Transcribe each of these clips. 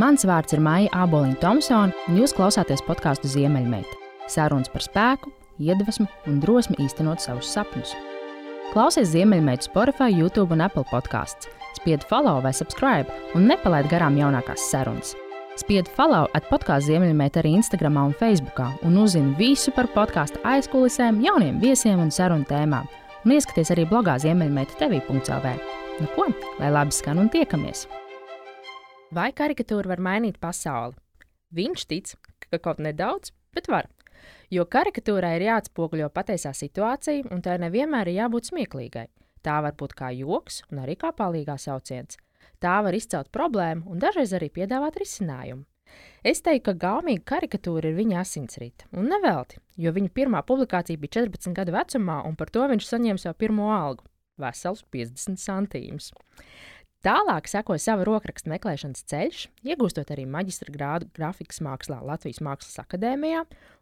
Mans vārds ir Maija Āboliņa Thompsone, un jūs klausāties podkāstu Ziemeļmeita. Sarunas par spēku, iedvesmu un drosmi īstenot savus sapņus. Klausies Ziemeļmeitu Spotify, YouTube un Apple podkāsts. Spied follow vai subscribe un nepalaid garām jaunākās sarunas. Spied follow at podkāstu Ziemeļmeita arī Instagram un Facebook, un uzzini visu par podkāstu aizkulisēm, jauniem viesiem un sarunu tēmām. Un ieskaties arī blogā Ziemeļmeita TV.CLV. Nu ko, lai labi skan un tiekamies! Vai karikatūra var mainīt pasauli? Viņš tic, ka kaut nedaudz, bet var. Jo karikatūrai ir jāatspoguļo patiesā situācija, un tai nevienmēr ir jābūt smieklīgai. Tā var būt kā joks, un arī kā palīgā sauciens. Tā var izcelt problēmu un dažreiz arī piedāvāt risinājumu. Es teiktu, ka gaumīga karikatūra ir viņa asinsrita, un nevelti, jo viņa pirmā publikācija bija 14 gadu vecumā, un par to viņš saņēma savu pirmo algu - vesels 50 centīmus. Tālāk sekoja sava rokraksta meklēšanas ceļš, iegūstot arī maģistra grādu grafikas mākslā Latvijas Mākslas akadēmijā,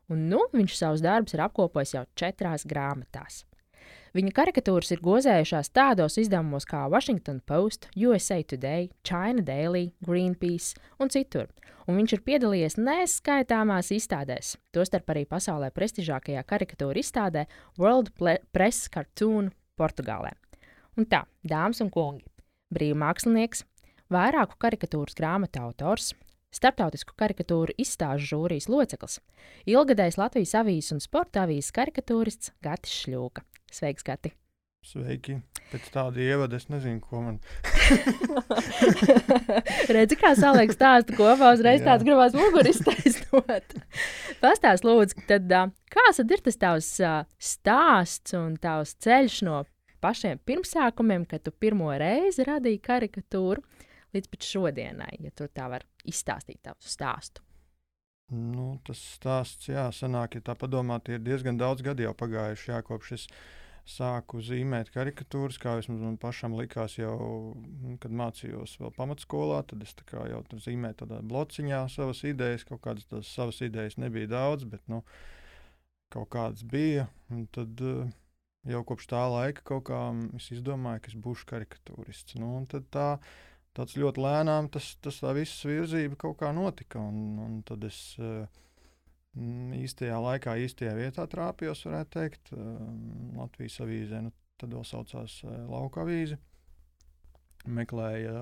un nu viņš savus darbus ir apkopojis jau četrās grāmatās. Viņa karikatūras ir gozējušās tādos izdevumos kā Washington Post, USA Today, China Daily, Greenpeace un citur, un viņš ir piedalījies neskaitāmās izstādēs, tostarp arī pasaulē prestižākajā karikatūra izstādē World Press Cartoon Portugālē. Un tā, dāmas un kungi, brīvmākslinieks, vairāku karikatūras grāmatu autors, starptautisku karikatūru izstāžu žūrijas loceklis, ilgadējs Latvijas avīzes un sporta avīzes karikatūrists Gatis Šļūka. Sveiks, Gati! Sveiki! Pēc tāda ievada es nezinu, ko man. Redzi, kā saliek stāstu kopā, uzreiz tāds gribās muguru iztaisnot. Pastāst, lūdzu, tad, kāds ir tas tavs stāsts un tavs ceļš no pašiem pirmsākumiem, kad tu pirmo reizi radīji karikatūru, līdz pat šodienai, ja tu tā vari izstāstīt tavu stāstu? Nu, tas stāsts, jā, sanāk, ja tā padomā, ir diezgan daudz gadu jau pagājuši, jā, kopš es sāku zīmēt karikatūras, kā vismaz man pašam likās jau, nu, kad mācījos vēl pamatskolā, tad es jau tur zīmēju tādā blociņā savas idejas, kaut kādas tās savas idejas nebija daudz, bet, nu, kaut kādas bija, un tad, uh, jau kopš tā laika kaut kā es izdomāju, ka es būšu karikatūrists. Nu, tā, tāds ļoti lēnām tas, tas tā viss virzība kaut kā notika. Un, un tad es uh, īstajā laikā, īstajā vietā trāpījos, varētu teikt, uh, Latvijas avīzē. Nu, tad vēl saucās uh, Lauka avīze. Meklēja,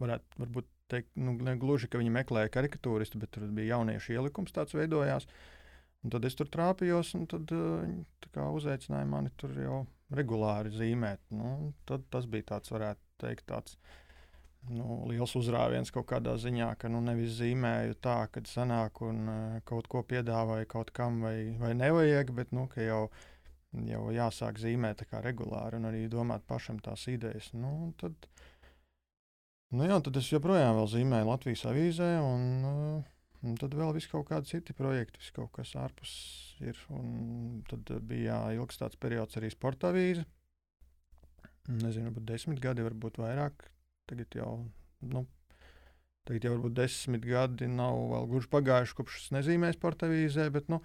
varētu varbūt teikt, nu, ne gluži, ka viņi meklēja karikatūristu, bet tur bija jauniešu ielikums tāds veidojās. Uh, Un tad es tur trāpījos, un tad, eh, kā, uzaicināja mani tur jau regulāri zīmēt. Nu, tad tas bija tāds, varētu teikt, tāds nu, liels uzrāviens kaut kādā ziņā, ka nu, nevis zīmēju tā, ka sanāk un uh, kaut ko piedāvāju kaut kam vai, vai nevajag, bet nu, jau, jau jāsāk zīmēt regulāri un arī domāt pašam tās idejas. Nu, tad, nu, jā, tad es joprojām zīmēju Latvijas avīzē. Un, uh, Un tad vēl bija kaut kādi citi projekti, kaut kas ārpus ir. Un tad bija jā, ilgs tāds periods arī sporta avīze. Nezinu, varbūt desmit gadi, varbūt vairāk. Tagad jau, nu, tagad jau varbūt desmit gadi nav vēl gluži pagājuši, kopš es nezīmēju sporta avīzē. Bet, nu,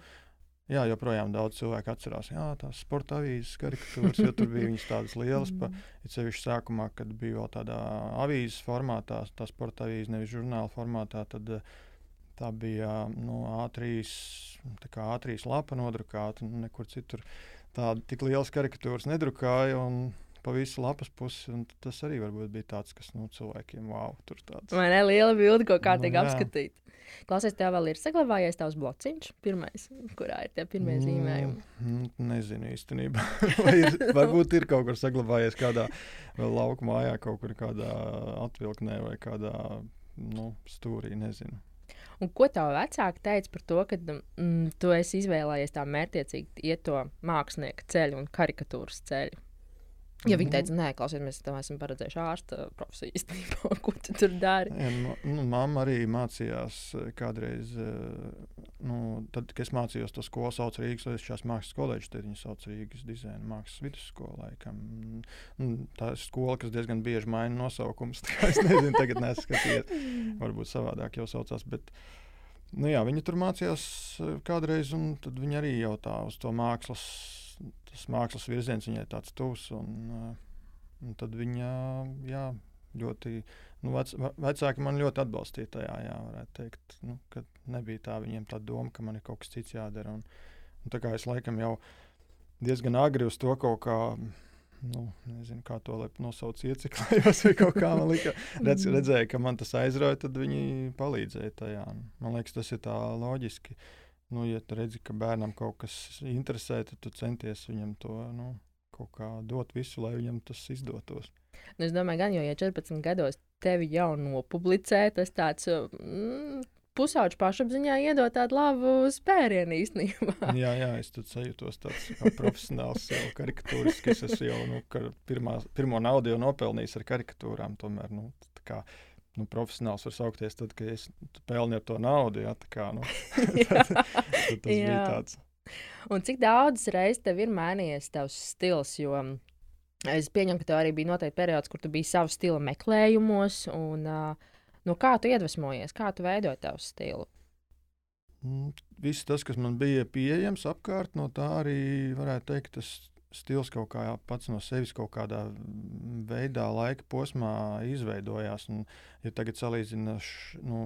jā, joprojām daudz cilvēku atcerās jā, tās sporta avīzes, karikatūras, jo tur bija viņas tādas lielas. Pa, it sevišķi sākumā, kad bija vēl tādā avīzes formātā, tā sporta avīze, nevis žurnāla formātā. Tad, uh, Tā bija nu, A3, kā A3 lapa nodrukāta, nekur citur. Tāda tik liela karikatūras nedrukāja. Pa visu lapas pusi. Tas arī bija tāds, kas nu, cilvēkiem wow, tur tāds. Vai ne liela bilde, ko kārtīgi nu, apskatīt? Klausies, tev vēl ir saglabājies tavs blociņš, pirmais, kurā ir tie pirmie mm, zīmējumi. Mm, nezinu īstenībā. ir, varbūt ir kaut kur saglabājies kādā lauka mājā, kaut kur kādā atvilknē vai kādā nu, stūrī. Nezinu. Un ko tev vecāki teica par to, ka mm, tu esi izvēlējies tā mērķiecīgi iet to mākslinieka ceļu un karikatūras ceļu? Ja viņi mhm. teica, nē, klausies, mēs tam esam paredzējuši ārsta profesiju īstenībā, ko tu tur dari. Ja, nu, mamma arī mācījās eh, kādreiz, eh, nu, tad, kad es mācījos to skolu, sauc Rīgas Lietušķās mākslas koledžu, tad viņi sauc Rīgas dizaina mākslas vidusskolu laikam. Nu, tā ir skola, kas diezgan bieži maina nosaukumus, tā es nezinu, tagad neskaties, varbūt savādāk jau saucās, bet, nu jā, viņi tur mācījās eh, kādreiz, un tad viņi arī jau tā uz to mākslas tas mākslas virziens viņai tāds tuvs. Un, uh, un tad viņa jā, ļoti nu, vec, vecāki man ļoti atbalstīja tajā, jā, varētu teikt, nu, ka nebija tā viņiem tā doma, ka man ir kaut kas cits jādara. Un, un tā kā es laikam jau diezgan agri uz to kaut kā. Nu, nezinu, kā to nosauc, ieciklējos vai kaut kā man liekas. Redz, redzēju, ka man tas aizrauja, tad viņi palīdzēja tajā. Man liekas, tas ir tā loģiski. Nu, ja tu redzi, ka bērnam kaut kas interesē, tad tu centies viņam to nu, kaut kā dot visu, lai viņam tas izdotos. Nu, es domāju, gan jau, ja 14 gados tevi jau nopublicē, tas tāds mm, pusauģis pašapziņā iedod tādu labu spērienu īstenībā. jā, jā, es tur sajūtos tāds profesionāls, jau karikatūrisks. Es esmu jau nu, pirmā, pirmo naudu jau nopelnījis ar karikatūrām. Tomēr, nu, kā, nu, profesionāls var saukties tad, kad es pelnu to naudu. Jā, kā, nu, tad, tad tas jā. bija tāds. Un cik daudz reizes tev ir mainījies tavs stils? Jo es pieņemu, ka tev arī bija noteikti periods, kur tu biji savu stilu meklējumos. Un, no kā tu iedvesmojies, kā tu veidoji tavu stilu? Mm, viss tas, kas man bija pieejams apkārt, no tā arī varētu teikt, tas stils kaut kā pats no sevis kaut kādā veidā, laika posmā izveidojās. Un, ja tagad salīdzināšu nu,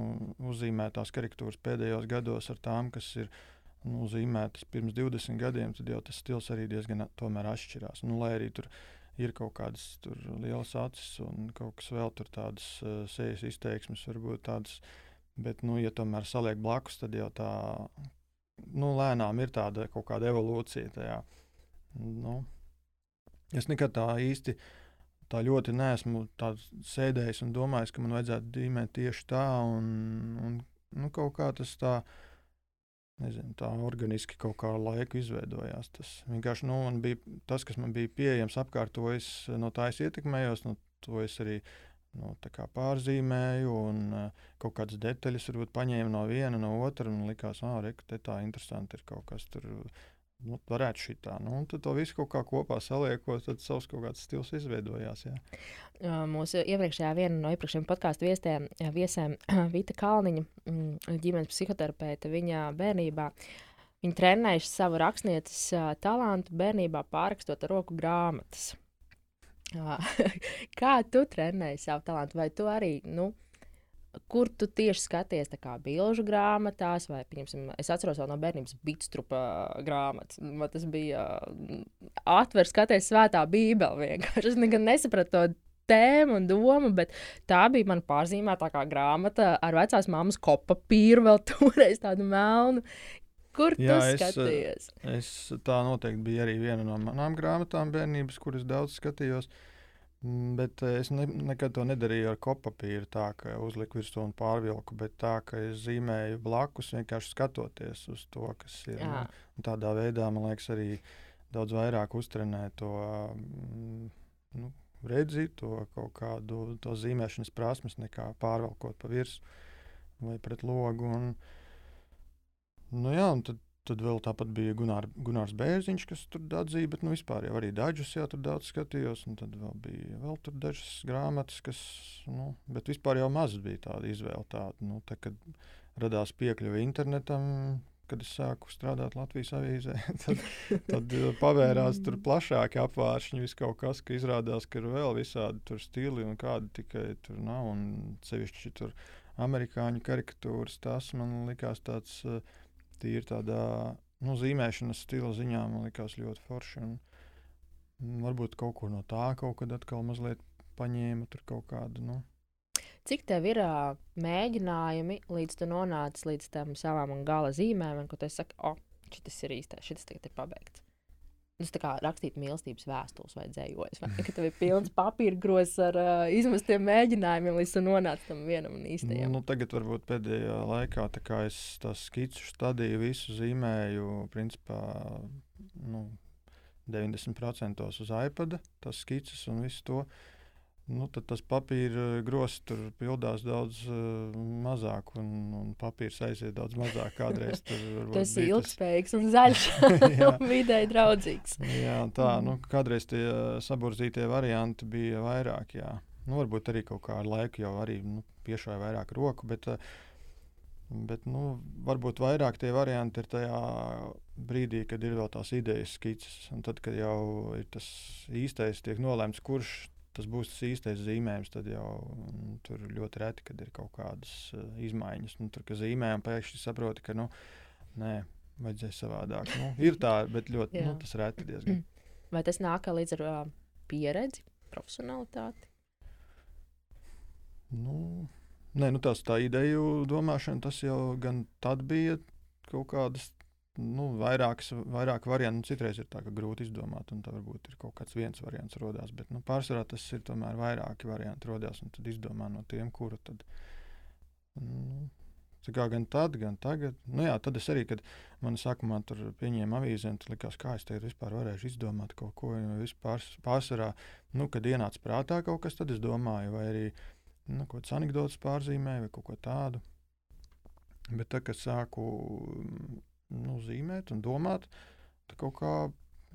uzzīmētās karikatūras pēdējos gados ar tām, kas ir nu, zīmētas pirms 20 gadiem, tad jau tas stils arī diezgan atšķirās. Nu, lai arī tur ir kaut kādas lielas acis un kaut kas vēl tur tādas uh, sejas izteiksmes, varbūt tādas. Bet, nu, ja tomēr saliek blakus, tad jau tā nu, lēnām ir tāda kaut kāda evolūcija. Tajā. Nu, es nekad tā īsti tā ļoti neesmu sēdējis un domājis, ka man vajadzētu dīmēt tieši tā. Un, un, nu, kaut kā tas tā nezinu, tā organiski kaut kā ar laiku izveidojās. Tas vienkārši nu, bija tas, kas man bija pieejams apkārt, to es no tā es ietekmējos, no to es arī nu, pārzīmēju, un uh, kaut kādas detaļas varbūt paņēmu no viena, no otra, un likās, ah, re, tā interesanti ir kaut kas tur nu, varētu šī tā. Nu, tad to visu kaut kā kopā saliekot, tad savs kaut kāds stils izveidojās. Jā. Mūsu iepriekšējā viena no iepriekšējiem podkāstu viestēm, viesēm Vita Kalniņa, mm, ģimenes psihoterapeite, viņa bērnībā. Viņa trenējuši savu rakstnieces talantu bērnībā, pārrakstot roku grāmatas. Kā tu trenēji savu talantu? Vai tu arī nu, kur tu tieši skaties, bilžu grāmatās, vai, piemēram, es atceros no bērnības bitstrupa grāmatas. Man tas bija atver skaties svētā bībeli vienkārši. Es nekad nesapratu to tēmu un domu, bet tā bija mana pārzīmētākā grāmata ar vecās mammas kopapīru, vēl toreiz tādu melnu. Kur Jā, tu skaties? Es, es tā noteikti bija arī viena no manām grāmatām bērnības, kuras daudz skatījos. Uh, bet eh, es ne, nekad to nedarīju ar kopapīru, tā ka uzliku virsū un pārvilku, bet tā ka es zīmēju blakus, vienkārši skatoties uz to, kas ir. Jā. Nu, tādā veidā man liekas, arī daudz vairāk uztrenē to mm, nu, redzi, to kaut kādu to zīmēšanas prasmes, nekā pārvelkot pa virsmu vai pret logu. Un, nu, jā, un tad Tad vēl tāpat bija Gunār, Gunārs Bērziņš, kas tur atzīja, bet nu, vispār jau arī dažus jau tur daudz skatījos. Tad vēl bija vēl dažas grāmatas, kas, nu, bet vispār jau maz bija tāda izvēle. Tāda, nu, tā, kad radās piekļuve internetam, kad es sāku strādāt Latvijas avīzē, tad, tad uh, pavērās tur plašāki apvāršņi, vis kaut kas, ka izrādās, ka ir vēl visādi tur stili un kādi tikai tur nav. Un sevišķi tur amerikāņu karikatūras, tas man likās tāds. Uh, tīri tādā nu, zīmēšanas stila ziņā man likās ļoti forši. Un, varbūt kaut ko no tā kaut kad atkal mazliet paņēma tur kaut kādu. Nu. Cik tev ir uh, mēģinājumi, līdz tu nonāc līdz tam savam gala zīmēm, ko tu saki, o, oh, šis ir īstais, šis tagad ir pabeigts? Tas tā kā rakstīt mīlestības vēstules vai dzējojas. Vai ka tev ir pilns papīra grozs ar uh, izmestiem mēģinājumiem, līdz tu nonāc tam vienam īstajam. Nu, tagad varbūt pēdējā laikā es tās skicu stadiju visu zīmēju, principā, nu, 90% uz iPad, tas skices un visu to. Uh, nu, tad tas papīra grozs tur pildās daudz uh, mazāk, un, un papīrs aiziet daudz mazāk. Kādreiz tas ir ilgspējīgs un zaļš, un vidēji draudzīgs. jā, tā, nu, kādreiz tie saburzītie varianti bija vairāk. Jā. Nu, varbūt arī kaut kā ar laiku jau arī nu, piešāva vairāk roku. Bet, Bet, nu, varbūt vairāk tie varianti ir tajā brīdī, kad ir vēl tās idejas skices. Un tad, kad jau ir tas īstais, tiek nolēmts, kurš tas būs tas īstais zīmējums, tad jau nu, tur ļoti reti, kad ir kaut kādas uh, izmaiņas. Nu, tur, kad zīmējam, pēkšņi saproti, ka nu, nē, vajadzēja savādāk. Nu, ir tā, bet ļoti nu, tas reti diezgan. Vai tas nāk līdz ar uh, pieredzi, profesionalitāti? Nu, nē, nu, tās tā ideju domāšana, tas jau gan tad bija kaut kādas nu, vairākas, vairāk variantu. Nu, citreiz ir tā, ka grūti izdomāt, un tā varbūt ir kaut kāds viens variants rodās. Bet nu, pārsvarā tas ir tomēr vairāki varianti rodās, un tad izdomā no tiem, kuru tad. Nu, kā gan tad, gan tagad. Nu, jā, tad es arī, kad man sākumā tur pieņēma avīzi, tad likās, kā es tagad vispār varēšu izdomāt kaut ko. Vispār, pārsvarā, nu, kad ienāca prātā kaut kas, tad es domāju, vai arī nu, kaut kāds anekdots pārzīmēju vai kaut ko tādu. Bet tad, kad sāku nu, zīmēt un domāt. Kaut kā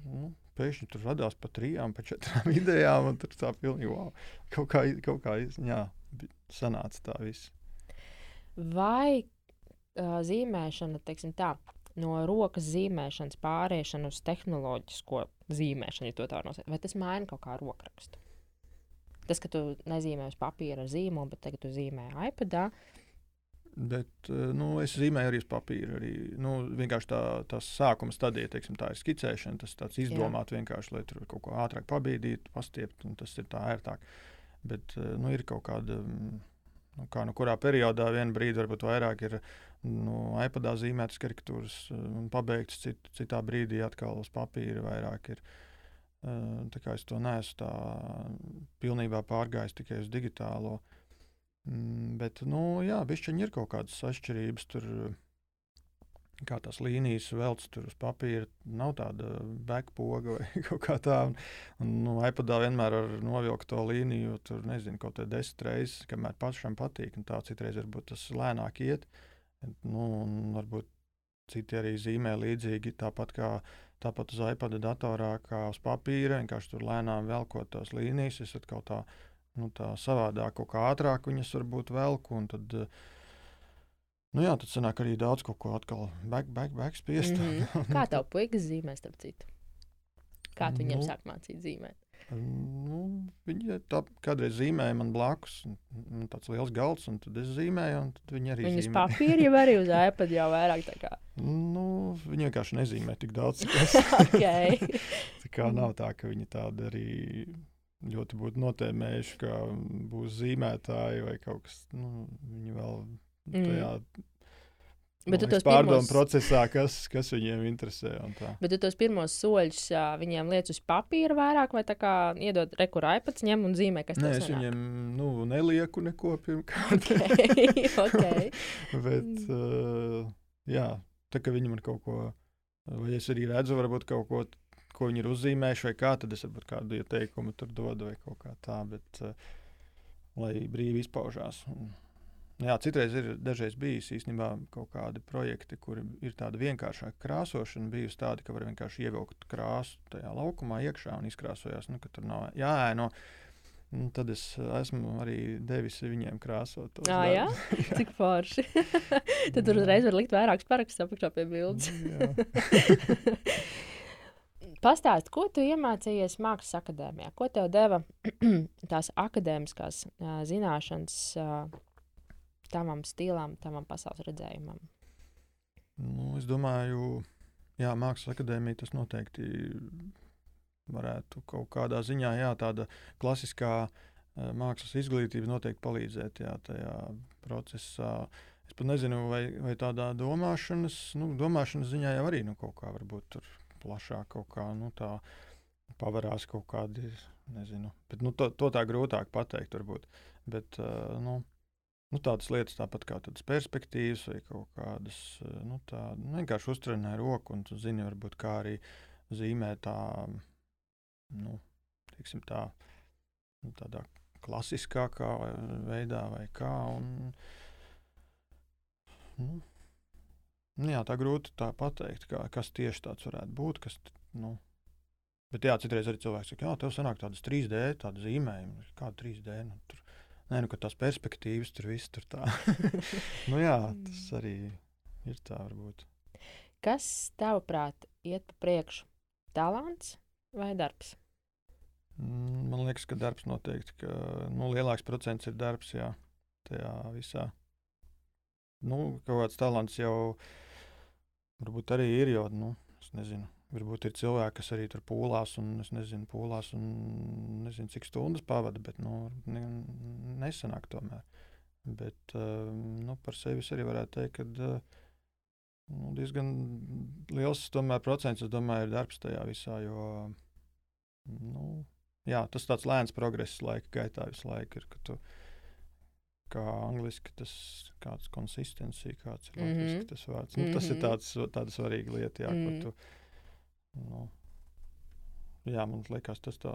nu, pēkšņi tur radās pa trijām, pa četrām idejām, un tur tā pilnīgi wow. Kaut kā, kaut kā jā, sanāca tā viss. Vai uh, zīmēšana, teiksim tā, no rokas zīmēšanas pāriešana uz tehnoloģisko zīmēšanu, ja tā nosauc, vai tas maina kaut kā rokrakstu? Tas, ka tu nezīmē uz papīra ar zīmolu, bet tagad tu zīmē iPadā, uh, Bet eh, nu, es zīmēju arī uz papīra. Arī, nu, vienkārši tā, tā sākuma stadija, teiksim, tā ir skicēšana, tas tāds izdomāt Jā. vienkārši, lai tur kaut ko ātrāk pabīdītu, pastiept, un tas ir tā ērtāk. Bet eh, nu, ir kaut kāda, mm, nu, kā nu kurā periodā vienu brīdi varbūt vairāk ir nu, iPadā zīmētas karikatūras eh, un pabeigts, cit, citā brīdī atkal uz papīra vairāk ir. Tā kā es to neesmu tā pilnībā pārgājis tikai uz digitālo. Uh, Mm, bet, nu, jā, bišķiņi ir kaut kādas atšķirības. Tur, kā tās līnijas velc tur uz papīra, nav tāda backpoga vai kaut kā tāda. Un, un nu, iPadā vienmēr ar novilkt to līniju, tur nezinu, kaut kādā desmit reizes, kamēr pašam patīk. Un tā citreiz varbūt tas lēnāk iet. Nu, un varbūt citi arī zīmē līdzīgi, tāpat kā tāpat uz iPada datorā, kā uz papīra. Vienkārši tur lēnām velkot tās līnijas, es atkal tā nu, tā savādāk, kaut kā ātrāk viņas varbūt velku. Tad, nu, jā, tad sanāk arī daudz kaut ko atkal back, back, back spiest. Mm -hmm. Kā tev puikas zīmē, starp citu? Kā tu viņiem nu, sāk mācīt zīmēt? Nu, viņa tā kādreiz zīmēja man blakus. Nu, tāds liels galds, un tad es zīmēju, un tad viņi arī Viņas zīmēja. papīri jau arī uz iPad jau vairāk tā kā. Nu, viņi vienkārši nezīmē tik daudz, okay. tā kā nav tā, ka viņi tādi arī ļoti būtu notēmējuši, ka būs zīmētāji vai kaut kas tāds. Nu, viņi vēl tajā mm. Bet tu tos pārdomu pirmos... procesā, kas, kas viņiem interesē. Bet tu tos pirmos soļus viņiem liec uz papīra vairāk, vai tā kā iedod rekurā iPads, ņem un zīmē, kas tas ir. Es viņiem nu, nelieku neko pirmkārt. okay, okay. Bet, uh, jā, tā kā viņi man kaut ko, vai es arī redzu, varbūt kaut ko ko viņi ir uzzīmējuši, vai kā, tad es varbūt kādu ieteikumu tur dodu vai kaut kā tā, bet uh, lai brīvi izpaužās. Un, nu jā, citreiz ir bijis īstenībā kaut kādi projekti, kur ir tāda vienkāršāka krāsošana, bijusi tāda, ka var vienkārši ievilkt krāsu tajā laukumā iekšā un izkrāsojās, nu, tur nav jāēno. Un tad es esmu arī devis viņiem krāsot. Ah, jā, cik forši. tad tur uzreiz var likt vairākus parakstus apakšā pie bildes. Pastāst, ko tu iemācījies Mākslas akadēmijā? Ko tev deva tās akadēmiskās uh, zināšanas uh, tavam stilam, tavam pasaules redzējumam? Nu, es domāju, ka Mākslas akadēmija tas noteikti varētu kaut kādā ziņā, jā, tāda klasiskā uh, mākslas izglītība noteikti palīdzēt jā, tajā procesā. Es pat nezinu, vai, vai tādā domāšanas, nu, domāšanas ziņā jau arī nu, kaut kā varbūt tur plašāk kaut kā nu, tā pavarās kaut kādi, nezinu, bet nu, to, to tā grūtāk pateikt varbūt. Bet, uh, nu, nu, tādas lietas, tāpat kā tādas perspektīvas vai kaut kādas, nu, tā, nu, vienkārši uztrenē roku un tu zini, varbūt kā arī zīmē tā, nu, teiksim tā, nu, tādā klasiskākā veidā vai kā. Un, Nu, jā, tā grūti tā pateikt, kā, kas tieši tāds varētu būt. Kas, nu. Bet jā, citreiz arī cilvēks saka, ka tev sanāk tādas 3D, tāda zīmējuma, kāda 3D. Nu, tur, nē, nu, tās perspektīvas tur viss tur tā. nu, jā, tas arī ir tā varbūt. Kas tavuprāt iet pa priekšu? Talants vai darbs? Mm, Man liekas, ka darbs noteikti, ka nu, lielāks procents ir darbs, jā, tajā visā. Nu, kaut kāds talants jau varbūt arī ir, jo, nu, es nezinu, varbūt ir cilvēki, kas arī tur pūlās un, es nezinu, pūlās un nezinu, cik stundas pavada, bet, nu, ne, nesanāk tomēr. Bet, uh, nu, par sevi arī varētu teikt, ka uh, nu, diezgan liels tomēr procents, domāju, ir darbs tajā visā, jo, nu, jā, tas tāds lēns progress laika gaitā visu laiku ir. Kā angliski tas kāds konsistencija, kāds ir mm -hmm. tas vārds. Nu, tas mm -hmm. ir tāds, tāda svarīga lieta, jā, mm -hmm. ko tu. Nu, Jā, man liekas, tas tā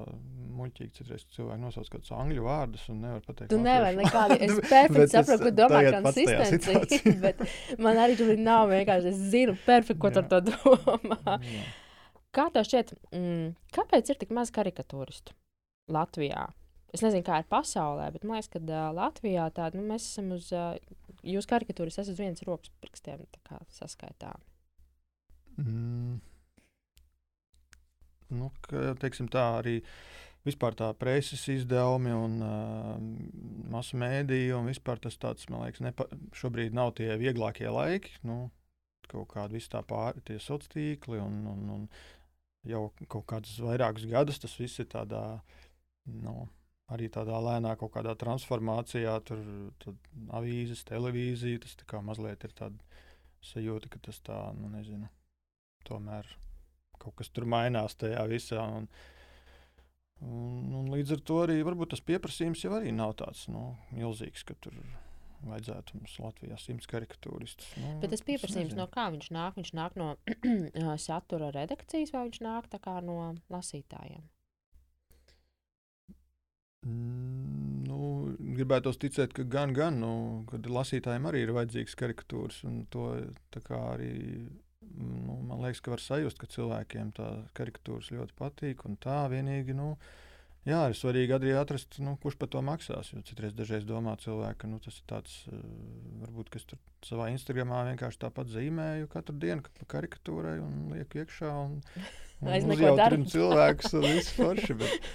muļķīgi. Citreiz cilvēki nosauc kādus angļu vārdus un nevar pateikt, Tu nevari nekādi. Es perfekti saprotu, ko domā konsistencija. bet man arī tur nav vienkārši. Es zinu perfekti, ko tu ar to domā. Jā. Kā tev šķiet, mm, kāpēc ir tik maz karikatūristu Latvijā? Es nezinu, kā ir pasaulē, bet man liekas, ka uh, Latvijā tāda, nu, mēs esam uz, uh, jūs karikatūras esat uz vienas rokas pirkstiem saskaitām. Mm. Nu, ka, teiksim, tā arī vispār tā preses izdevumi un uh, masu mēdīju un vispār tas tāds, man liekas, nepa, šobrīd nav tie vieglākie laiki. Nu, kaut kāda vis tā pāri tie sociālie tīkli un, un, un jau kaut kādus vairākus gadus tas viss ir tādā, nu, arī tādā lēnā kaut kādā transformācijā, tur, avīzes, televīzija, tas tā kā mazliet ir tāda sajūta, ka tas tā, nu, nezinu, tomēr kaut kas tur mainās tajā visā. Un, un, un līdz ar to arī varbūt tas pieprasījums jau arī nav tāds nu, milzīgs, ka tur vajadzētu mums Latvijā simts karikatūristus. Nu, Bet tas pieprasījums no kā viņš nāk? Viņš nāk no satura redakcijas vai viņš nāk no lasītājiem? Mm, nu, gribētu ticēt, ka gan, gan, nu, lasītājiem arī ir vajadzīgas karikatūras, to arī nu, man liekas, ka var sajust, ka cilvēkiem tā karikatūras ļoti patīk. Tā vienīgi, nu, jā, ir svarīgi arī atrast, nu, kurš par to maksās. Jo citreiz dažreiz domā cilvēki, ka nu, tas ir tāds, eh, varbūt, kas tur savā Instagramā vienkārši tāpat zīmēju katru dienu, kad pa karikatūrai un lieku iekšā. Un, un uzjautrinu cilvēkus un visu forši. Bet,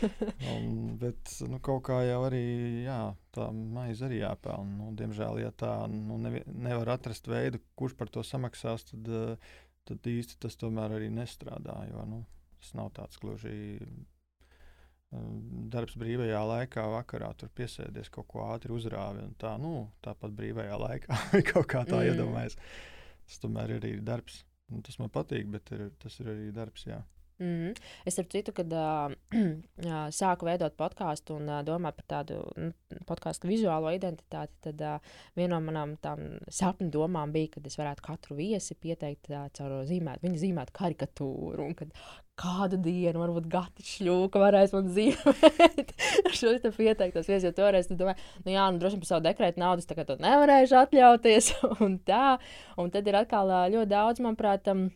un, bet nu, kaut kā jau arī jā, tā maize arī jāpelna. Nu, diemžēl, ja tā nu, nevi, nevar atrast veidu, kurš par to samaksās, tad uh, tad īsti tas tomēr arī nestrādā. Jo nu, tas nav tāds gluži darbs brīvajā laikā, vakarā tur piesēdies kaut ko ātri uzrāvi. Tā, nu, tāpat brīvajā laikā kaut kā tā mm. iedomājas. Tas tomēr ir arī darbs. Un tas man patīk, bet ir, tas ir arī darbs. Jā. Mm. Es ar citu, kad uh, sāku veidot podkāstu un uh, domāju par tādu nu, podkāstu vizuālo identitāti, tad uh, viena no manām sapņu domām bija, ka es varētu katru viesi pieteikt uh, caur zīmēt, viņa zīmēt karikatūru. Un kad kādu dienu, varbūt Gati šļūka varēs man zīmēt šo te pieteiktos viesus, jo toreiz tu domā, nu jā, nu droši vien par savu dekrētu naudas tā kā to nevarēšu atļauties un tā. Un tad ir atkal ļoti daudz, manuprāt, um,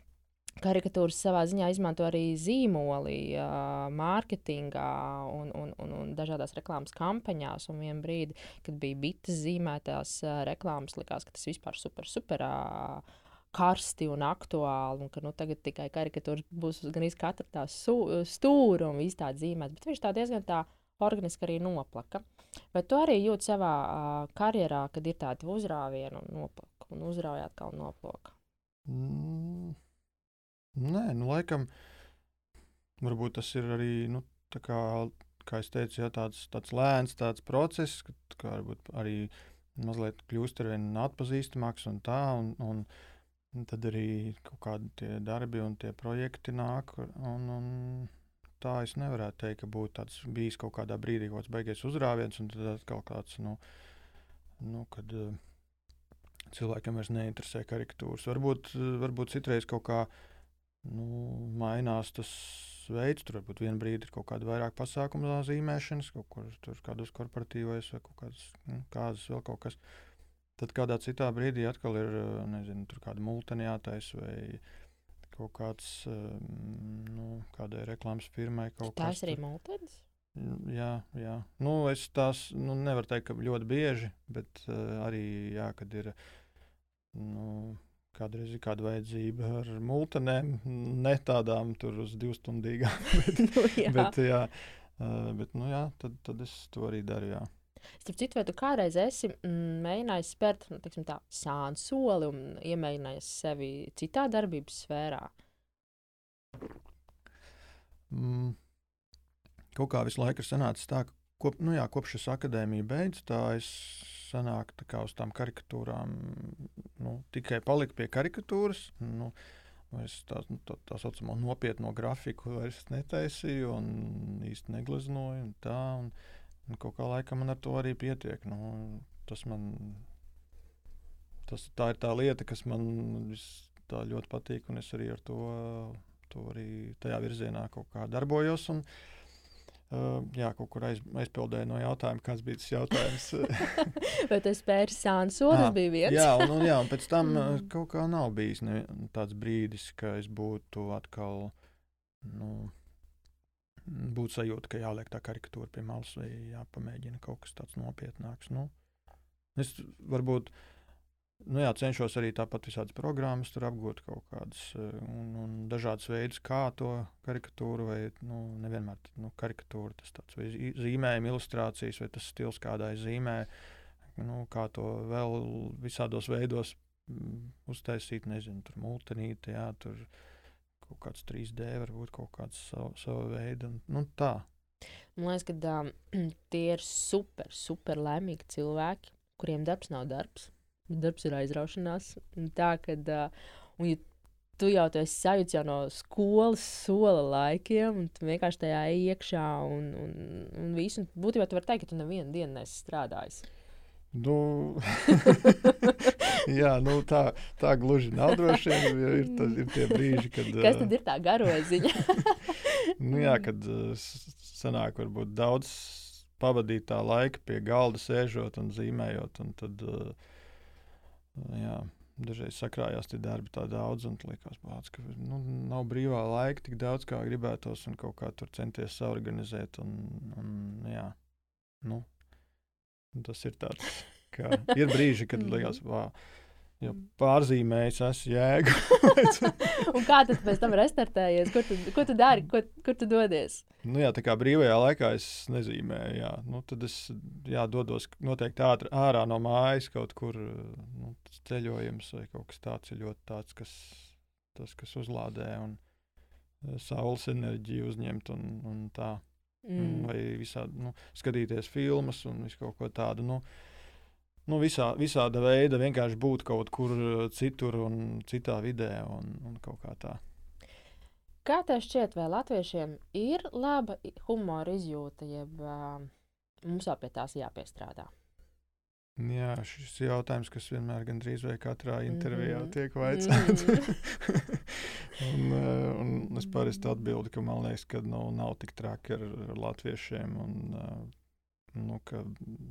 karikatūras savā ziņā izmanto arī zīmoli, uh, mārketingā un, un, un, un dažādās reklāmas kampaņās. Un vienā brīdī, kad bija bites zīmētās uh, reklāmas, likās, ka tas vispār super, super. Uh, Karsti un aktuāli, un ka nu, tagad tikai karikatūra būs uz gan katra tā stūra un viss tāds zīmēts. Bet viņš tā diezgan tā organiski arī noplaka. Vai tu arī jūti savā uh, karjerā, kad ir tādi uzrāvieni un noplaka, un uzraujāt kā noplaka? Mm. Nē, nu, laikam, varbūt tas ir arī, nu, kā, kā es teicu, jā, tāds, tāds lēns tāds process, kad varbūt arī mazliet kļūst ar vien atpazīstamāks un tā. Un, un, un tad arī kaut kādi tie darbi un tie projekti nāk. Un, un tā es nevarētu teikt, ka būtu tāds bijis kaut kādā brīdī kaut kāds beigies uzrāviens, un tad kaut kāds, nu, nu kad uh, cilvēkam vairs neinteresē karikatūras. Varbūt, varbūt citreiz kaut kādā nu, mainās tas veids. Tur varbūt vienā brīdī ir kaut kāda vairāk pasākumu zīmēšanas, kaut kur tur kādos korporatīvos vai kaut kādas nu, kāzas, vēl kaut kas. Tad kādā citā brīdī atkal ir nezinu, kāda multeni jātaisa vai kaut kāds nu, kādai reklāmas firmai. Tās arī multenis? Jā, jā. Nu, es tās nu, nevaru teikt, ka ļoti bieži, bet uh, arī, jā, kad ir nu, Kādreiz ir kāda vajadzība ar multenēm, ne tādām tur uz divstundīgām. bet, nu, jā. bet, jā, bet, nu, jā, tad, tad es to arī daru. Jā. Starp citu, vai tu kādreiz esi mm, mēģinājis spērt nu, tā sānu soli un iemēģinājis sevi citā darbības sfērā? Mm, kaut kā visu laiku ir sanācis tā, ka kop, nu, jā, kopš šis akadēmija beidzas, tā es sanāku tā kā uz tām karikatūrām, nu, tikai paliku pie karikatūras. Nu, Es tā, nu, tā, tā saucamo nopietno grafiku vairs netaisīju, un īsti negleznoju. Un tā, un, un kaut kā laikam man ar to arī pietiek. Nu, tas man, tas, tā ir tā lieta, kas man ļoti patīk, un es arī ar to, to arī tajā virzienā kaut kā darbojos. Un, Uh, jā, kaut kur aiz, aizpildēju no jautājuma, kāds bija tas jautājums. Vai tas pērs sāns solis bija viens? jā, un, un, jā, un pēc tam mm. kaut kā nav bijis ne, tāds brīdis, ka es būtu atkal, nu, būtu sajūta, ka jāliek tā karikatūra pie malas vai jāpamēģina kaut kas tāds nopietnāks. Nu, es varbūt Nu, jā, cenšos arī tāpat visādas programmas apgūt, kaut kādas eh, un, un dažādas veidus, kā to karikatūru, vai nu, nevienmēr nu, karikatūra, tas tāds vai zīmējuma, ilustrācijas, vai tas stils, kādā zīmē, nu, kā to vēl visādos veidos mm, uztaisīt, nezinu, tur multinīte, jā, tur kaut kāds 3D, varbūt kaut kāds savu, savu veidu, nu, tā. Man liekas, ka um, tie ir super, super laimīgi cilvēki, kuriem darbs nav darbs darbs ir aizraušanās. Tā, kad, un, ja tu jau to sajūti jau no skolas sola laikiem, un tu vienkārši tajā iekšā un, un, un visu. Un būtībā tu vari teikt, ka tu nevienu dienu nesi strādājis. Nu, jā, nu tā, tā gluži nav droši vien. Ir, tas, ir tie brīži, kad. Kas tad ir tā garoziņa? nu, jā, kad sanāk varbūt daudz pavadīt tā laika pie galda sēžot un zīmējot. Un tad, uh, jā, dažreiz sakrājās tie darbi tā daudz, un likās, bāc, ka nu, nav brīvā laika tik daudz, kā gribētos, un kaut kā tur centies saorganizēt. Un, un, jā, nu, tas ir tāds, ka ir brīži, kad liekas, wow, Jo mm. pārzīmējis, esmu jēga. un kā tad pēc tam restartējies? Kur tu, ko tu dari? Kur, kur tu dodies? Nu, jā, tā kā brīvajā laikā es nezīmēju, jā. Nu, tad es jā, dodos noteikti ātri, ārā no mājas kaut kur. Nu, ceļojums vai kaut kas tāds ir ļoti tāds, kas, tas, kas uzlādē un e, saules enerģiju uzņemt un, un tā. Mm. Vai visādi nu, skatīties filmas un visu kaut ko tādu. Nu, nu, visā, visāda veida vienkārši būt kaut kur uh, citur un citā vidē un, un kaut kā tā. Kā tev šķiet, vai latviešiem ir laba humora izjūta, jeb uh, mums vēl pie tās jāpiestrādā? Jā, šis jautājums, kas vienmēr gandrīz vai katrā intervijā mm -hmm. tiek vaicāts. Un, uh, un es parasti atbildu, ka man liekas, ka nu, nav tik traki ar latviešiem. Un, uh, nu, ka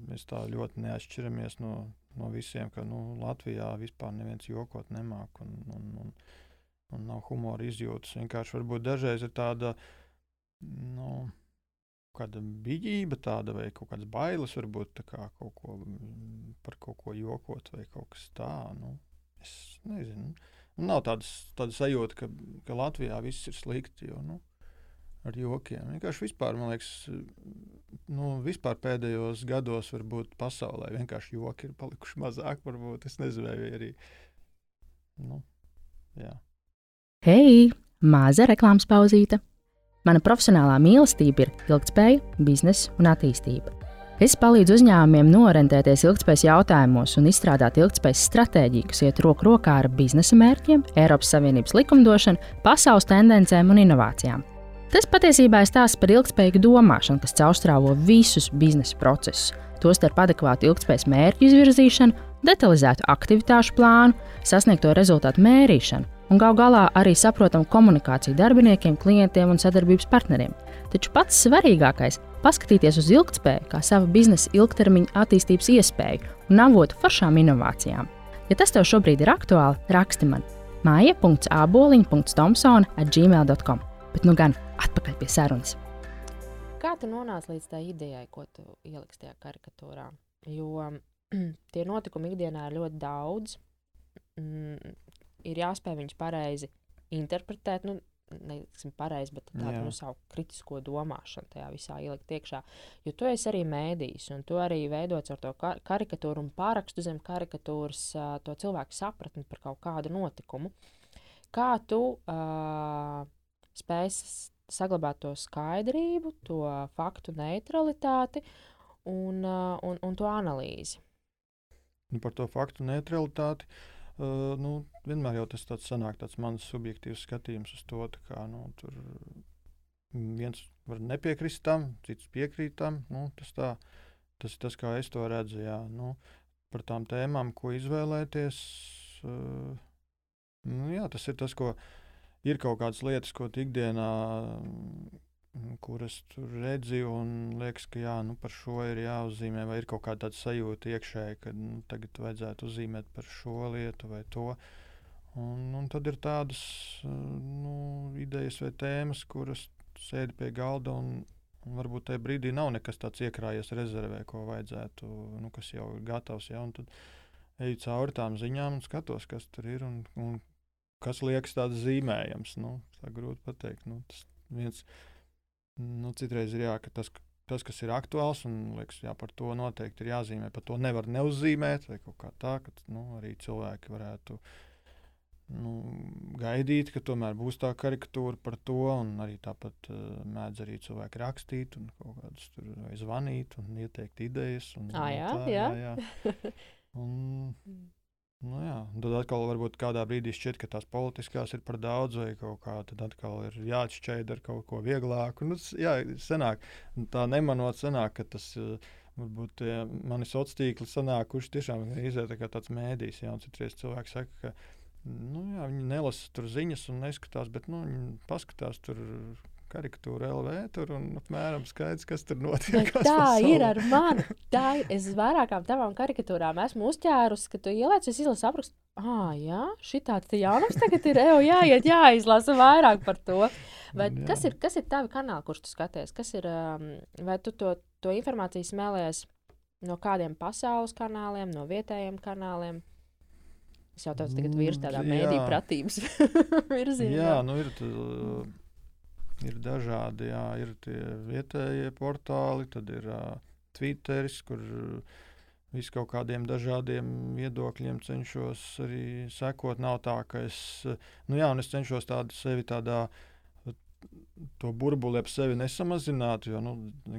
mēs tā ļoti neatšķiramies no, no visiem, ka nu, Latvijā vispār neviens jokot nemāk un, un, un, un nav humora izjūtas. Vienkārši varbūt dažreiz ir tāda. Nu, kāda bijība, tāda vai kaut kādas bailes, varbūt kā kaut ko, par kaut ko jokot, vai kaut kas tāds. Nu, es nezinu. Nu, nav tādas, tāda sajūta, ka, ka Latvijā viss ir slikti. Jo, nu, ar jokiem. Vienkārši vispār, man liekas, nu, vispār pēdējos gados varbūt pasaulē vienkārši joki ir palikuši mazāk. Varbūt es nezinu, vai arī. Nu, jā. Hei, maza reklāmas pauzīte! Mana profesionālā mīlestība ir ilgspēja, biznesa un attīstība. Es palīdzu uzņēmumiem norentēties ilgspējas jautājumos un izstrādāt ilgspējas stratēģiju, kas iet roku rokā ar biznesa mērķiem, Eiropas Savienības likumdošanu, pasaules tendencēm un inovācijām. Tas patiesībā ir stāsts par ilgspējīgu domāšanu, kas caurstrāvo visus biznesa procesus, tostarp adekvātu ilgspējas mērķu izvirzīšanu, detalizētu aktivitāšu plānu, sasniegto rezultātu mērīšanu un gal galā arī saprotamu komunikāciju darbiniekiem, klientiem un sadarbības partneriem. Taču pats svarīgākais - paskatīties uz ilgspēju kā savu biznesa ilgtermiņa attīstības iespēju un avotu foršām inovācijām. Ja tas tev šobrīd ir aktuāli, raksti man māja.aboliņa.tomsona at gmail.com. Bet nu gan atpakaļ pie sarunas. Kā tu nonāci līdz tā idejai, ko tu ieliksi tajā karikatūrā? Jo tie notikumi ikdienā ir ļoti daudz. Mm, ir jāspēj viņus pareizi interpretēt. Nu, neteiksim, pareizi, bet tādu nu, savu kritisko domāšanu tajā visā ielikt iekšā. Jo tu esi arī mēdījis, un tu arī veidots ar to ka karikatūru un pārakstu zem karikatūras uh, to cilvēku sapratni par kaut kādu notikumu. Kā tu uh, spēj s- saglabāt to skaidrību, to faktu neutralitāti un, un, un to analīzi? Nu, par to faktu neutralitāti. Uh, nu, vienmēr jau tas tāds sanāk, tāds mans subjektīvs skatījums uz to. Kā, nu, tur viens var nepiekrist tam, cits piekrīt tam. Nu, tas, tā, tas ir tas, kā es to redzu. Jā, nu, par tām tēmām, ko izvēlēties. Uh, nu, jā, tas ir tas, ko ir kaut kādas lietas, ko tu ikdienā mm, kuras tur redzi, un liekas, ka jā, nu, par šo ir jāuzzīmē, vai ir kaut kāda sajūta iekšēji, ka nu, tagad vajadzētu uzzīmēt par šo lietu vai to. Un, un tad ir tādas nu, idejas vai tēmas, kuras sēdi pie galda, un, un varbūt tajā brīdī nav nekas tāds iekrājies rezervē, ko vajadzētu, nu, kas jau ir gatavs. Ja, tad eju cauri tām ziņām un skatos, kas tur ir un, un kas liekas tāds zīmējams. Nu, tā grūti pateikt. Nu, tas viens, nu, citreiz ir jā, ka tas, tas, kas ir aktuāls, un liekas, jā, par to noteikti ir jāzīmē. Par to nevar neuzzīmēt, vai kaut kā tā, ka nu, arī cilvēki varētu nu, gaidīt, ka tomēr būs tā karikatūra par to. un Arī tāpat uh, mēdz arī cilvēki rakstīt, un kaut kādus tur zvanīt, un ieteikt idejas. Un, un jā, tā, jā. jā, jā. Un, Nu jā, tad atkal varbūt kādā brīdī šķiet, ka tās politiskās ir par daudz, vai kaut kā tad atkal ir jāatšķaida ar kaut ko vieglāku. Nu, jā, senāk, tā nemanot, senāk, ka tas eh, varbūt tie mani sociālie tīkli sanāk, kurš tiešām izēta tā kā tāds mēdījis. Jā, un citreiz cilvēki saka, ka nu, jā, viņi nelasa tur ziņas un neskatās, bet nu, viņi paskatās tur. Karikatūra LV tur un apmēram skaidrs, kas tur notiek. Bet tā ir ar mani. Tā ir. Es vairākām tavām karikatūrām esmu uzķērusi, ka tu ieliec, es izlasu aprakstu. Ah, jā, šī tāda jaunums tagad ir. Evo, jāiet, jāizlasa vairāk par to. Bet Jā. kas ir, kas ir tavi kanāli, kurš tu skaties? Kas ir, um, vai tu to, to informāciju smēlies no kādiem pasaules kanāliem, no vietējiem kanāliem? Es jau tādu tagad tādā Mm, mēdīju jā. pratības virzienā. Jā, nu ir, tā, ir dažādi. Jā, ir tie vietējie portāli, tad ir uh, Twitteris, kur vis kaut kādiem dažādiem viedokļiem cenšos arī sekot. Nav tā, ka es, nu jā, un es cenšos tādu sevi tādā. To burbuli ap sevi nesamazināt, jo, nu,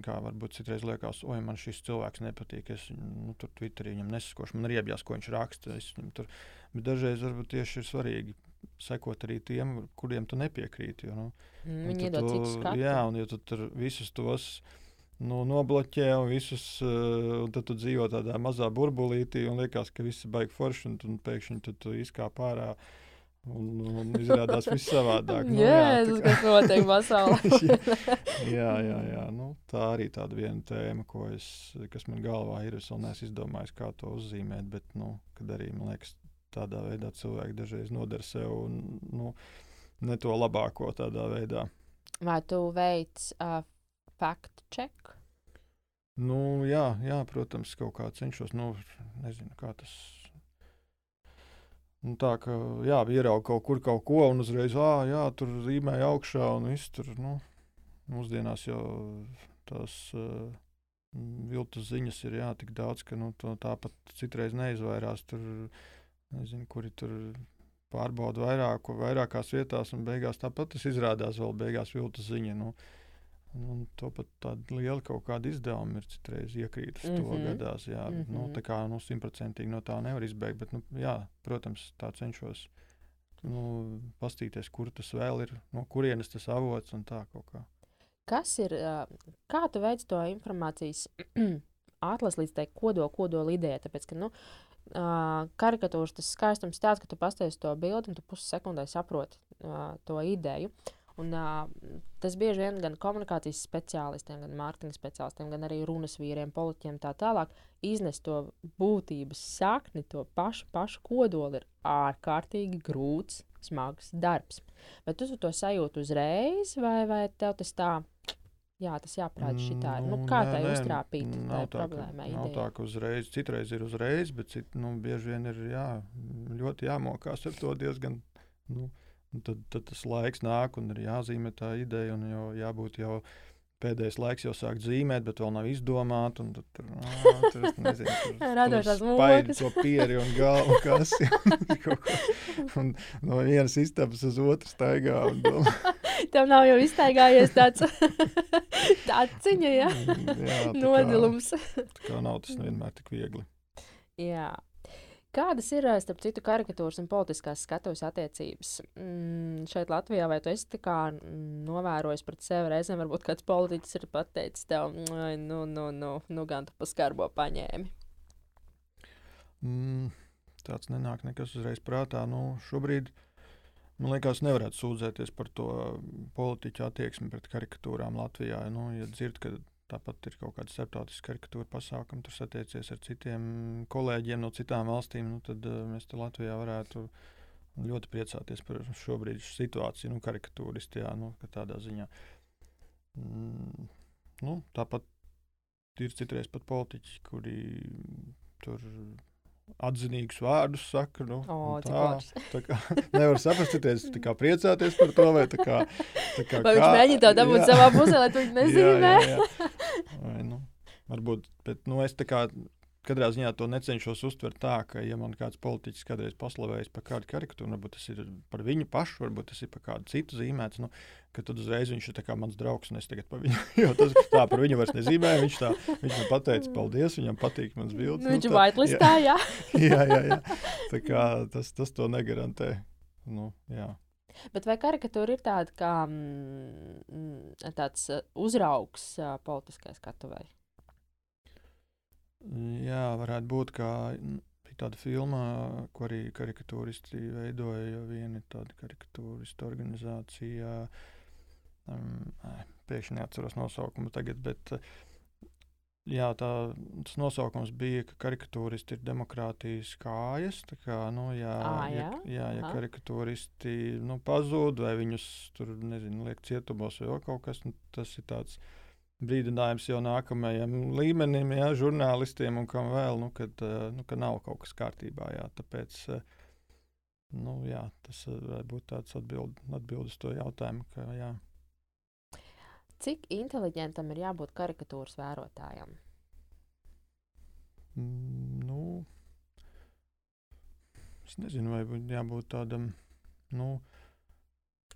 kā varbūt citreiz liekas, oi, man šis cilvēks nepatīk. Es nu, tur Twitterī viņam nesakošu, man ir iebjās, ko viņš raksta. Viņam tur, bet dažreiz varbūt tieši ir svarīgi sekot arī tiem, kuriem tu nepiekrīti. Jo, nu, Mm, Viņi iedod citu tu- skatu. Jā, un ja tu tur visus tos nu, nobloķē, un, visus, uh, un tad tu dzīvo tādā mazā burbulītī, un liekas, ka viss ir baigi forši, un, un pēkšņi tu, tu izkāp ārā. Un, un izrādās viss savādāk. Nu, Jēzus, tā kas notiek pasaulē. jā, jā, jā. Nu, tā arī tāda viena tēma, es, kas man galvā ir. Es vēl neesmu izdomājis, kā to uzzīmēt, bet, nu, kad arī, man liekas, tādā veidā cilvēki dažreiz nodara sev un, nu, ne to labāko tādā veidā. Vai tu veic uh, fact check? Nu, jā, jā, protams, kaut kā cenšos. Nu, nezinu, kā tas. Nu, tā kā jā, ierauga kaut kur kaut ko, un uzreiz, ah, jā, tur zīmēja augšā, un viss tur, nu, mūsdienās jau tās uh, viltus ziņas ir jā, tik daudz, ka nu, tāpat citreiz neizvairās. Tur, nezinu, kuri tur pārbauda vairāk, vairākās vietās, un beigās tāpat tas izrādās vēl beigās viltus ziņa. Nu, Un to pat tāda liela kaut kāda izdevuma ir citreiz iekrīt uz mm -hmm. to Mhm. gadās. Jā, mm -hmm. nu, Mhm. tā kā nu, simtprocentīgi no tā nevar izbeigt. Bet, nu, jā, protams, tā cenšos nu, pastīties, kur tas vēl ir, no kurienes tas avots un tā kaut kā. Kas ir, kā tu veic to informācijas atlasi līdz tai kodola, kodola idejai? Tāpēc, ka, nu, uh, karikatūras tas skaistums tāds, ka tu pasties to bildi un tu pussekundē saproti uh, to ideju. Un, uh, tas bieži vien gan komunikācijas speciālistiem, gan mārketinga speciālistiem, gan arī runas vīriem, politiķiem tā tālāk iznest to būtības sakni, to pašu, pašu kodolu ir ārkārtīgi grūts, smags darbs. Bet tu to sajūti uzreiz, vai, vai tev tas tā, jā, tas jāprāt šitā. Nu, kā nē, tai nē, uztrāpīt tā, problēmai? Nav tā, ka uzreiz, citreiz ir uzreiz, bet cit, nu, bieži vien ir jā, ļoti jāmokās ar to diezgan. Nu, tad, tad tas laiks nāk un ir jāzīmē tā ideja, un jau jābūt jau pēdējais laiks jau sāk zīmēt, bet vēl nav izdomāts. Tad tur tur nezinu, tur Radošās spaidi mūkas. to pieri un galvu ko. un no vienas istabas uz otru staigā. un domā, Tev nav jau iztaigājies tāds tāds ciņa, ja? jā, tā kā- nodilums. tā Kā nav tas vienmēr tik viegli. Jā. Kādas ir, ā, starp citu, karikatūras un politiskās skatuves attiecības? Mm, šeit Latvijā vai tu esi kā mm, novērojis pret sevi reizēm, varbūt kāds politiķis ir pateicis tev, "Ai, nu, nu, nu, nu gan tu paskarbo paņēmi. Mm, tāds nenāk nekas uzreiz prātā. Nu, šobrīd man liekas, nevarētu sūdzēties par to politiķu attieksmi pret karikatūrām Latvijā. Nu, ja dzird, ka tāpat ir kaut kāda starptautiska karikatūra pasākuma, tur satiecies ar citiem kolēģiem no citām valstīm, nu, tad uh, mēs te Latvijā varētu ļoti priecāties par šobrīd situāciju, nu, karikatūristijā, nu, ka tādā ziņā. Mm, nu, tāpat ir citreiz pat politiķi, kuri tur atzinīgus vārdus saka. Nu, O, tā, tā kā nevar saprast, tas ir priecāties par to, vai tā kā. Tā kā Vai viņš mēģina to dabūt jā. savā pusē, lai tu viņu nezīmē? Jā, jā, jā. Vai, nu, varbūt, bet nu, es tā kā katrā ziņā to necenšos uztvert tā, ka, ja man kāds politiķis kādreiz paslavējis par kādu karikatūru, varbūt tas ir par viņu pašu, varbūt tas ir par kādu citu zīmēts, nu, ka tad uzreiz viņš ir mans draugs, es tagad par viņu, jo tas tā par viņu vairs nezīmēju, viņš tā, viņš man pateica paldies, viņam patīk mans bildes. Nu, viņš ir tā- vaitlistā, jā. jā, jā, jā. Tā kā tas, tas to negarantē. Nu, jā. Bet vai karikatūra ir tāda kā mm, mm, tāds uh, uzraugs uh, politiskai skatuvei? Jā, varētu būt, ka bija tāda filma, ko arī karikatūristi veidoja. Viena tāda karikatūristu organizācija, um, pēkšņi neatceros nosaukumu tagad, bet jā, tā, tas nosaukums bija, ka karikatūristi ir demokrātijas kājas. tā Kā, nu, jā, Ā, ja, jā? jā, ja Aha. karikatūristi nu, pazūd vai viņus tur nezinu, liek cietumos vai kaut kas, nu, tas ir tāds brīdinājums jau nākamajam līmenim, jā, žurnālistiem un kam vēl, nu, kad, eh, nu, ka nav kaut kas kārtībā. Jā, tāpēc eh, nu, jā, tas eh, varētu būt tāds atbild, atbild uz to jautājumu. Ka, jā. Cik inteliģentam ir jābūt karikatūras vērotājam? Mm, Nu, es nezinu, vai būtu jābūt tādam. Nu,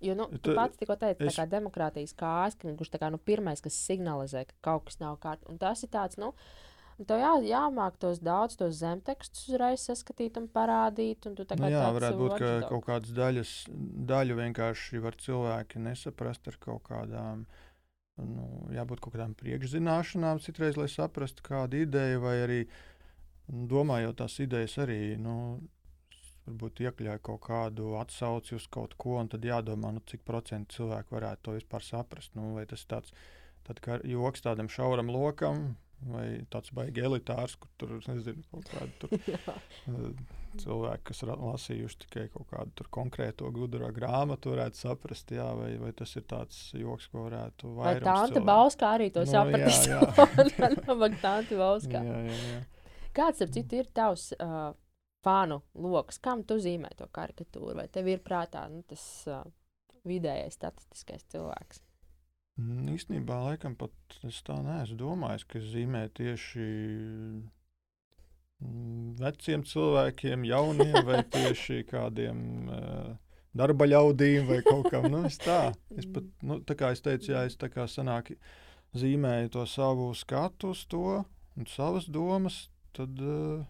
Jo, nu, tu Tu- pats tikko teici, es- ka demokrātijas kājas, ka kurš tā kā nu, pirmais, kas signalizē, ka kaut kas nav kārtībā. Un tas ir tāds, nu, tev jā, jāmāk tos daudz, tos zemtekstus uzreiz saskatīt un parādīt. Un nu, jā, tāds varētu būt, ka watchdog. kaut kādas daļas, daļu vienkārši var cilvēki nesaprast ar kaut kādām. Nu, jābūt kaut kādām priekšzināšanām, citreiz, lai saprastu kādu ideju, vai arī nu, domājot tās idejas, arī nu, varbūt iekļauj kaut kādu atsauci uz kaut ko, un tad jādomā, nu, cik procentu cilvēku varētu to vispār saprast. Nu, vai tas ir tāds tad, joks tādam šauram lokam, vai tāds baigi elitārs, kur tur nezinu, kaut kādu tur, eh, cilvēki, kas lasījuši tikai kaut kādu konkrēto gudro grāmatu, varētu saprast, jā, vai, vai tas ir tāds joks, ko varētu Vai vairums tā Anta Bauska arī to Nu, sapratīs? jā, jā. Kāds, ap citu, ir tavs uh, fanu lokus? Kam tu zīmē to karikatūru? Vai tev ir prātā nu, tas uh, vidējais statistiskais cilvēks? Mm, Īstenībā, laikam, pat es tā neesmu domājis, ka es zīmēju tieši mm, veciem cilvēkiem, jauniem vai tieši kādiem uh, darba ļaudīm vai kaut kam. Nu, es tā, es pat, nu, tā kā es teicu, jā, es tā kā sanāk zīmēju to savu skatu uz to un savas domas, tad, uh,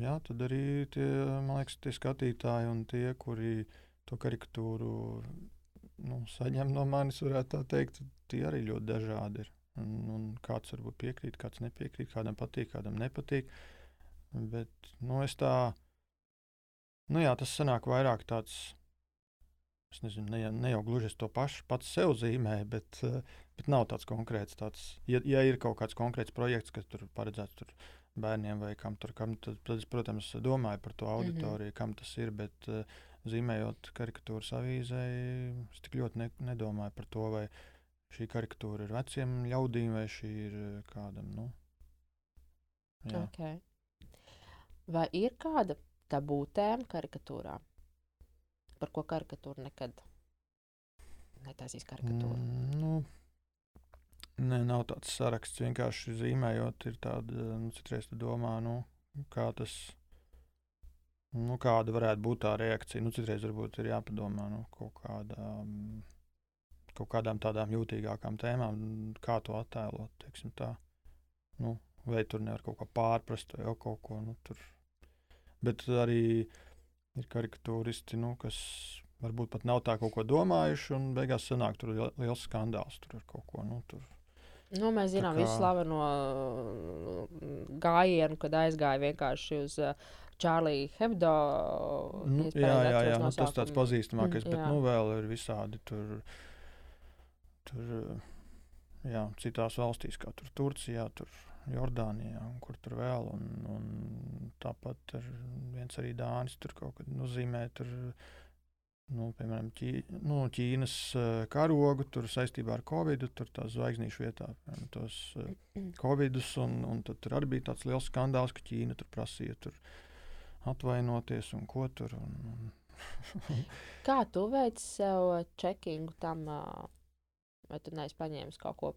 jā, tad arī tie, liekas, tie skatītāji un tie, kuri to karikatūru nu, saņem no manis, varētu tā teikt, tie arī ļoti dažādi ir. Un, un kāds varbūt piekrīt, kāds nepiekrīt, kādam patīk, kādam nepatīk. Bet nu, es tā, nu jā, tas sanāk vairāk tāds. Es nezinu, ne, ne jau gluži es to pašu pats sev zīmēju, bet, bet nav tāds konkrēts. Tāds, ja, ja ir kaut kāds konkrēts projekts, kas tur paredzēts tur bērniem vai kam tur, kam, tad, tad es, protams, domāju par to auditoriju, mm -hmm. kam tas ir. Bet, uh, zīmējot karikatūras avīzē, es tik ļoti ne, nedomāju par to, vai šī karikatūra ir veciem ļaudīm vai šī ir eh, kādam. Nu, jā. Okay. Vai ir kāda tabū tēma karikatūrā? par ko karikatūra nekad netaisīs karikatūru? Mm, nu, nē, nav tāds saraksts. Vienkārši zīmējot, ir tāda, nu, citreiz domā, nu, kā tas, nu, kāda varētu būt tā reakcija. Nu, citreiz varbūt ir jāpadomā, nu, kaut kādām, kaut kādām tādām jūtīgākām tēmām, kā to attēlot. Nu, vai tur nevar kaut ko pārprast, vai kaut ko nu, tur. Bet arī ir karikatūristi, nu, kas varbūt pat nav tā kaut ko domājuši, un beigās sanāk tur liels skandāls. Tur ir kaut ko. Nu, tur. Nu, mēs zinām, kā... visu slaveno mm, gājienu, kad aizgāja vienkārši uz uh, Čārlija Hebdo. Nu, jā, jā, jā nu, tas tāds pazīstamākais, bet jā. nu, vēl ir visādi tur. tur jā, citās valstīs, kā tur Turcijā, tur Jordānijā, un kur tur vēl. Un, un tāpat ir viens arī Dānis, tur kaut kad nozīmē. Tur, nu, piemēram, Ķī, nu, Ķīnas uh, karogu tur saistībā ar Covid, tur tās zvaigznīšu vietā, piemēram, tos uh, Covidus, un, un tur arī bija tāds liels skandāls, ka Ķīna tur prasīja tur atvainoties un ko tur. Un, un Kā tu veici sev čekingu tam, vai tu neesi paņēmis kaut ko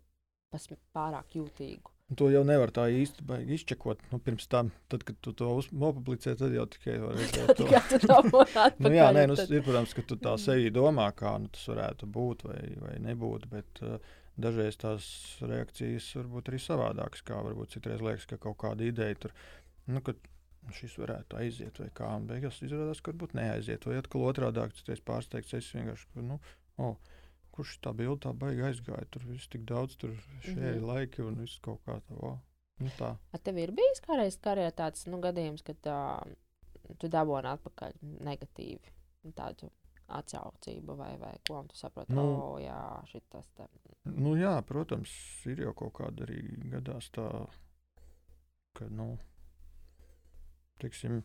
pārāk jūtīgu? To jau nevar tā īsti izčekot. Nu, pirms tam, tad, kad tu to nopublicē, tad jau tikai var redzēt to. nu, jā, nē, nu, ir, protams, ka tu tā sevi domā, kā nu, tas varētu būt vai, vai nebūt. Bet uh, dažreiz tās reakcijas var būt arī savādākas. Kā varbūt citreiz liekas, ka kaut kāda ideja tur, nu, ka šis varētu aiziet vai kā. Un beigās izrādās, ka varbūt neaiziet. Vai atkal otrādi, citreiz pārsteigts, es vienkārši. Nu, oh, kurš tā bilde tā baigi aizgāja. Tur viss tik daudz, tur šie -hmm. laiki un viss kaut kā tā. Oh, nu tā. Ar tev ir bijis kādreiz karjerā tāds nu, gadījums, kad uh, tu dabūji atpakaļ negatīvi tādu atsaucību vai, vai ko tu saproti? Nu, oh, jā, šitas te. Nu, jā, protams, ir jau kaut kāda arī gadās tā, ka, nu, teiksim,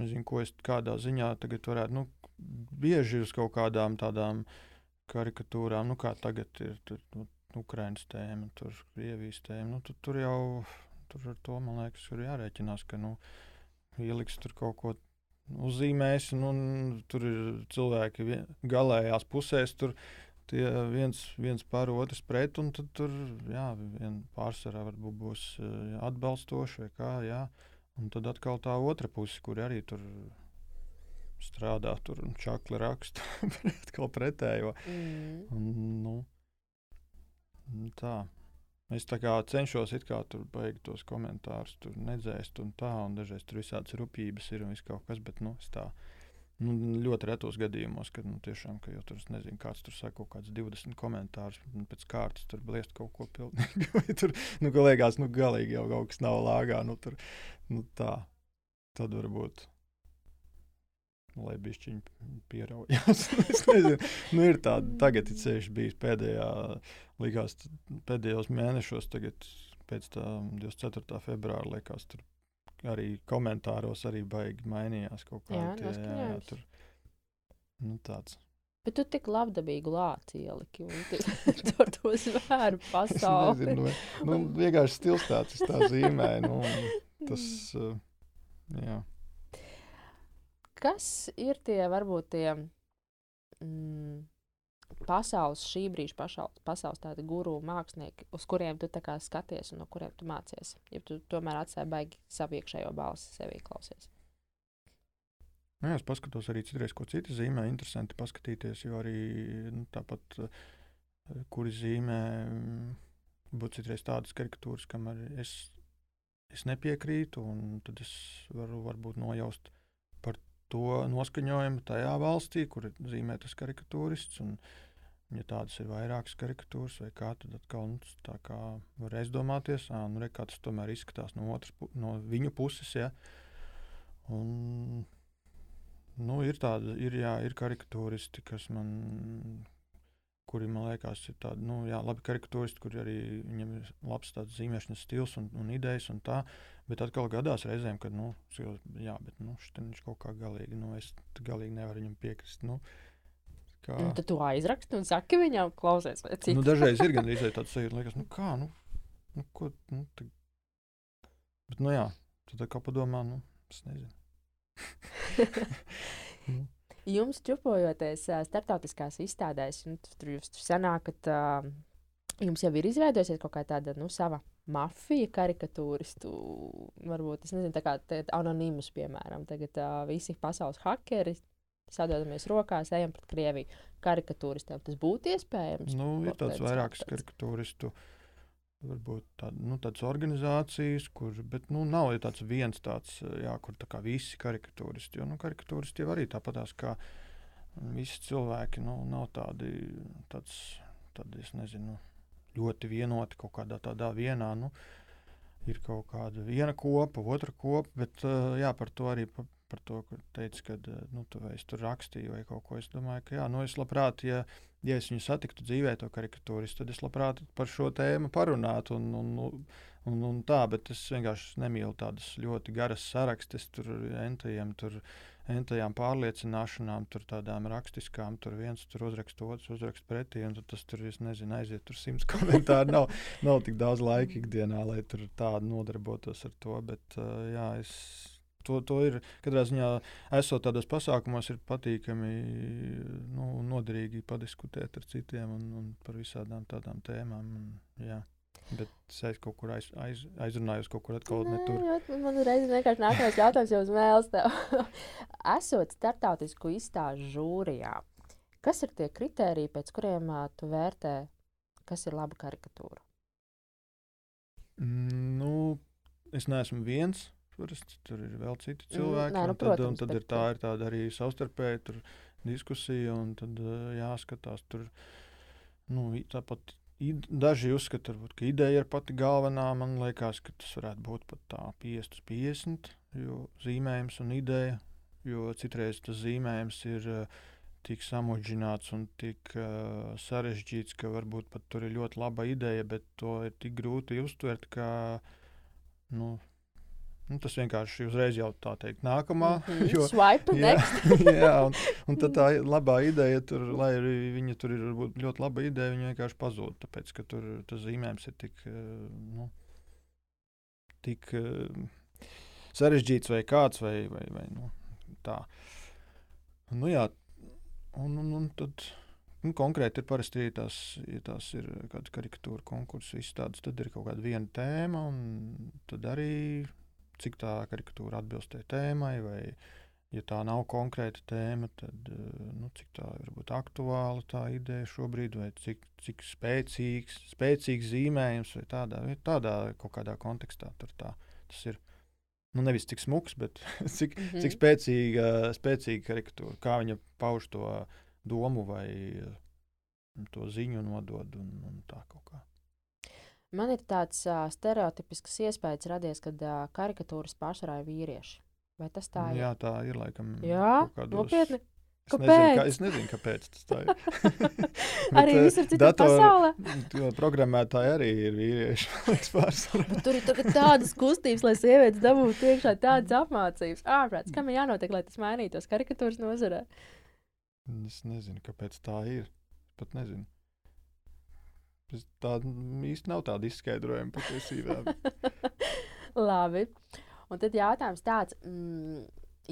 nezinu, ko es kādā ziņā tagad varētu, nu, bieži uz kaut kādām tādām karikatūrām, nu, kā tagad ir tur, nu, Ukraiņas tēma, tur Krievijas tēma. Nu, tu, tur jau tur ar to man liekas, ir jārēķinās, ka nu, ieliks tur kaut ko uzzīmēs, un tur ir cilvēki vien, galējās pusēs. Tur, Tie viens, viens par otru pret, un tad tur jā, pārsvarā varbūt būs atbalstoši vai kā. Jā. Un tad atkal tā otra puse, kur arī tur strādā tur un čakli raksta atkal pretējo. Mm. Un, nu, tā. Es tā kā cenšos it kā tur beigt tos komentārus, tur nedzēst un tā, un dažreiz tur visādas rupības ir un viss kaut kas, bet nu, es tā. Nu, ļoti retos gadījumos, kad nu, tiešām, ka jau tur nezinu, kāds tur saka kaut kāds 20 komentārus, un pēc kārtas tur bliest kaut ko pilnīgi. Tur, nu, ka liekas, nu, galīgi jau kaut kas nav lāgā, nu, tur, nu, tā. Tad varbūt lai bišķiņi pieraujas. es nezinu, nu, ir tāda, tagad ir ceļš bijis pēdējā, likās pēdējos mēnešos, tagad pēc tā 24. februāra, liekas, tur arī komentāros arī baigi mainījās kaut kā. Jā, tie, jā, jā, tur, nu, tāds. Bet tu tik labdabīgu lāci ieliki un tu ar to zvēru pasauli. nezinu, nu, nu, vienkārši stils tāds, tā zīmē, nu, tas, uh, jā. Kas ir tie varbūt tie mm, pasaules, šī brīža pasaules, pasaules tādi guru mākslinieki, uz kuriem tu skaties un no kuriem tu mācies? Ja tu tomēr atstāji baigi savu iekšējo balsi sevī klausies. Nu, jā, es paskatos arī citreiz, ko citi zīmē. Interesanti paskatīties, jo arī nu, tāpat, eh, kuri zīmē, mm, būtu citreiz tādas karikatūras, kam es, es nepiekrītu, un tad es varu varbūt nojaust to noskaņojumu tajā valstī, kur ir zīmētas karikatūrists. Un, ja tādas ir vairākas karikatūras, vai kā, tad atkal nu, tā kā var aizdomāties, ah, nu, re, kā tas tomēr izskatās no, otras, no viņu puses. Ja? Un, nu, ir tādi, ir, jā, ir karikatūristi, kas man kuri man liekas, ir tādi nu, jā, labi karikatūristi, kur arī ir labs zīmēšanas stils un, un idejas. Un tā, bet atkal gadās reizēm, kad nu, jā, bet, nu, viņš kaut kā galīgi, nu, es galīgi nevaru viņam piekrist. Nu, Kā... Nu, tad tu aizraksti un saki viņam, klausies, vai citādi. Nu, dažreiz ir gan arī tāds sajūta, liekas, nu kā, nu, nu ko, nu, tā... bet, nu jā, tad kā padomā, nu, es nezinu. Jums čupojoties starptautiskās izstādēs, un tur jūs tur sanākat, uh, jums jau ir izveidojusies kaut kā tāda nu, sava mafija karikatūristu, varbūt nezinu, tā kā anonīmus, piemēram, tagad uh, visi pasaules hakeri sadodamies rokās, ejam pret Krieviju karikatūristiem. Tas būtu iespējams. Nu, ir tāds vairākas karikatūristu. Varbūt tād, nu, tādas organizācijas, kur bet, nu, nav tāds viens tāds, jā, kur tā kā visi karikatūristi. Jo nu, karikatūristi jau arī tāpatās kā visi cilvēki. Nu, nav tādi, tāds, tādi, es nezinu, ļoti vienoti kaut kādā tādā vienā. Nu, ir kaut kāda viena kopa, otra kopa, bet jā, par to arī par to, ka teici, ka nu, tu tur rakstīji vai kaut ko. Es domāju, ka jā, nu, es labprāt, ja, ja es viņu satiktu dzīvē, to karikatūristu, tad es labprāt par šo tēmu parunātu. Un, un, un, un tā, bet es vienkārši nemīlu tādas ļoti garas sarakstus, tur entajiem. Tur, Entajām pārliecināšanām, tur tādām rakstiskām, tur viens tur uzraksta, otrs uzraksta pretī, un tas tur, es nezinu, aiziet tur simts komentāru. Nav, nav tik daudz laika ikdienā, lai tur tādu nodarbotos ar to, bet uh, jā, es To, to ir katrā ziņā, esot tādos pasākumos, ir patīkami, nu, noderīgi padiskutēt ar citiem un, un par visādām tādām tēmām. Un, jā. Bet es kaut kur aiz, aiz, aizrunājos, kaut kur atkal Nē, netur. jo Man reiz vienkārši nākamais jautājums jau uz mēles tev. Esot startautisku izstāžu žūrijā, kas ir tie kriteriji, pēc kuriem ā, tu vērtē, kas ir laba karikatūra? Mm, Nu, es neesmu viens. Parasti tur ir vēl citi Mm, cilvēki. nē, nu, un tad, un protams, tad ir tā, uh, ir tāda arī savstarpēja tur diskusija, un tad uh, jāskatās tur. Nu, tāpat daži uzskata, varbūt, ka ideja ir pati galvenā. Man liekas, ka tas varētu būt pat tā 50 uz 50, jo zīmējums un ideja. Jo citreiz tas zīmējums ir uh, tik samudžināts un tik uh, sarežģīts, ka varbūt pat tur ir ļoti laba ideja, bet to ir tik grūti uztvert, ka nu, nu, tas vienkārši uzreiz jau tā teikt, nākamā. Mhm, jo- Swipe Jā, jā un, un tad tā labā ideja, tur, lai arī viņa tur ir ļoti laba ideja, viņa vienkārši pazūd. Tāpēc, ka tur tas zīmējums ir tik, eh, nu, tik eh, sarežģīts vai kāds, vai, vai, vai nu, tā. Nu, jā, un, un, un tad. Nu, konkrēti ir parasti, ja tās, ja tās ir kāda karikatūra konkursa izstādes, tad ir kaut kāda viena tēma, un tad arī cik tā karikatūra atbilst tai tēmai, vai ja tā nav konkrēta tēma, tad eh, nu, cik tā ir aktuāla tā ideja šobrīd, vai cik, cik spēcīgs, spēcīgs zīmējums, vai tādā, tādā kaut kādā kontekstā tā, tas ir. Nu, nevis cik smuks, bet cik, mm. -hmm. cik spēcīga, spēcīga karikatūra, kā viņa pauž to domu vai eh, to ziņu nodod un, un tā kaut kā. Man ir tāds uh, stereotipisks iespējas radies, ka uh, karikatūras pārsvarā ir vīrieši. Vai tas tā ir? Jā, tā ir laikam. Jā, kādos- nopietni. Es nezinu, kā, Kāpēc? es nezinu, kāpēc tas tā ir. Arī Bet, eh, visur citur pasaulē. Programmētāji arī ir vīrieši. tur ir tādas kustības, lai sievietes dabūtu iekšā tādas apmācības. Ārprāts, kam ir jānotiek, lai tas mainītos karikatūras nozarē? Es nezinu, kāpēc tā ir. Pat nezinu. Tā īsti nav tāda izskaidrojuma patiesībā. Labi. Un tad jautājums tāds, mm,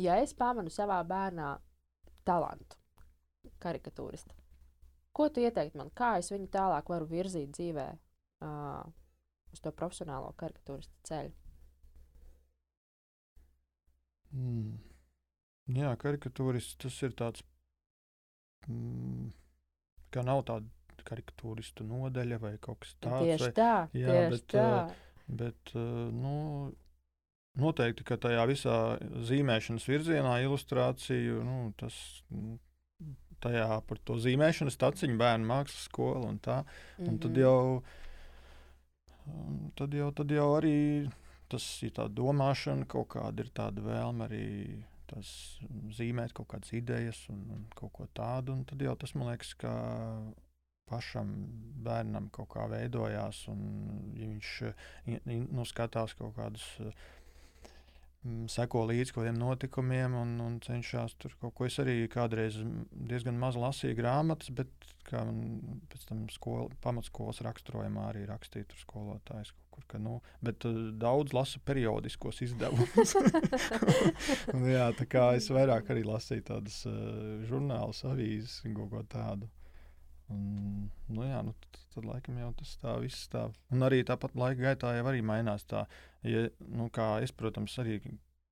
ja es pamanu savā bērnā talantu, karikatūristu, ko tu ieteiktu man, kā es viņu tālāk varu virzīt dzīvē uh, uz to profesionālo karikatūristu ceļu? Mm. Jā, karikatūrists tas ir tāds. Mm, kā nav tāda karikatūristu nodaļa vai kaut kas tāds. tieši vai, tā, jā, tieši bet, tā. Bet uh, nu, noteikti, ka tajā visā zīmēšanas virzienā, ilustrāciju, nu, tas mm, tajā par to zīmēšanas taciņu bērnu mākslas skola un tā. Un tad Mhm. jau, tad jau, tad jau arī tas ir tā domāšana, kaut kāda ir tāda vēlme arī tas zīmēt kaut kādas idejas un, un kaut ko tādu. Un tad jau tas man liekas, ka pašam bērnam kaut kā veidojās, un ja viņš nu, skatās kaut kādus. mm, Seko līdzi kaut kādiem notikumiem un, un cenšas tur kaut ko. Es arī kādreiz diezgan maz lasīju grāmatas, bet man pēc tam skola, pamatskolas raksturojumā arī rakstīja tur skolotājs kaut kā, nu, bet uh, daudz lasu periodiskos izdevumus. Jā, tā kā es vairāk arī lasīju tādas uh, žurnālus, avīzes kaut ko tādu. Un, nu, jā, nu, tad, tad laikam jau tas tā viss tā. Un arī tāpat laika gaitā jau arī mainās tā. Ja, nu, kā es, protams, arī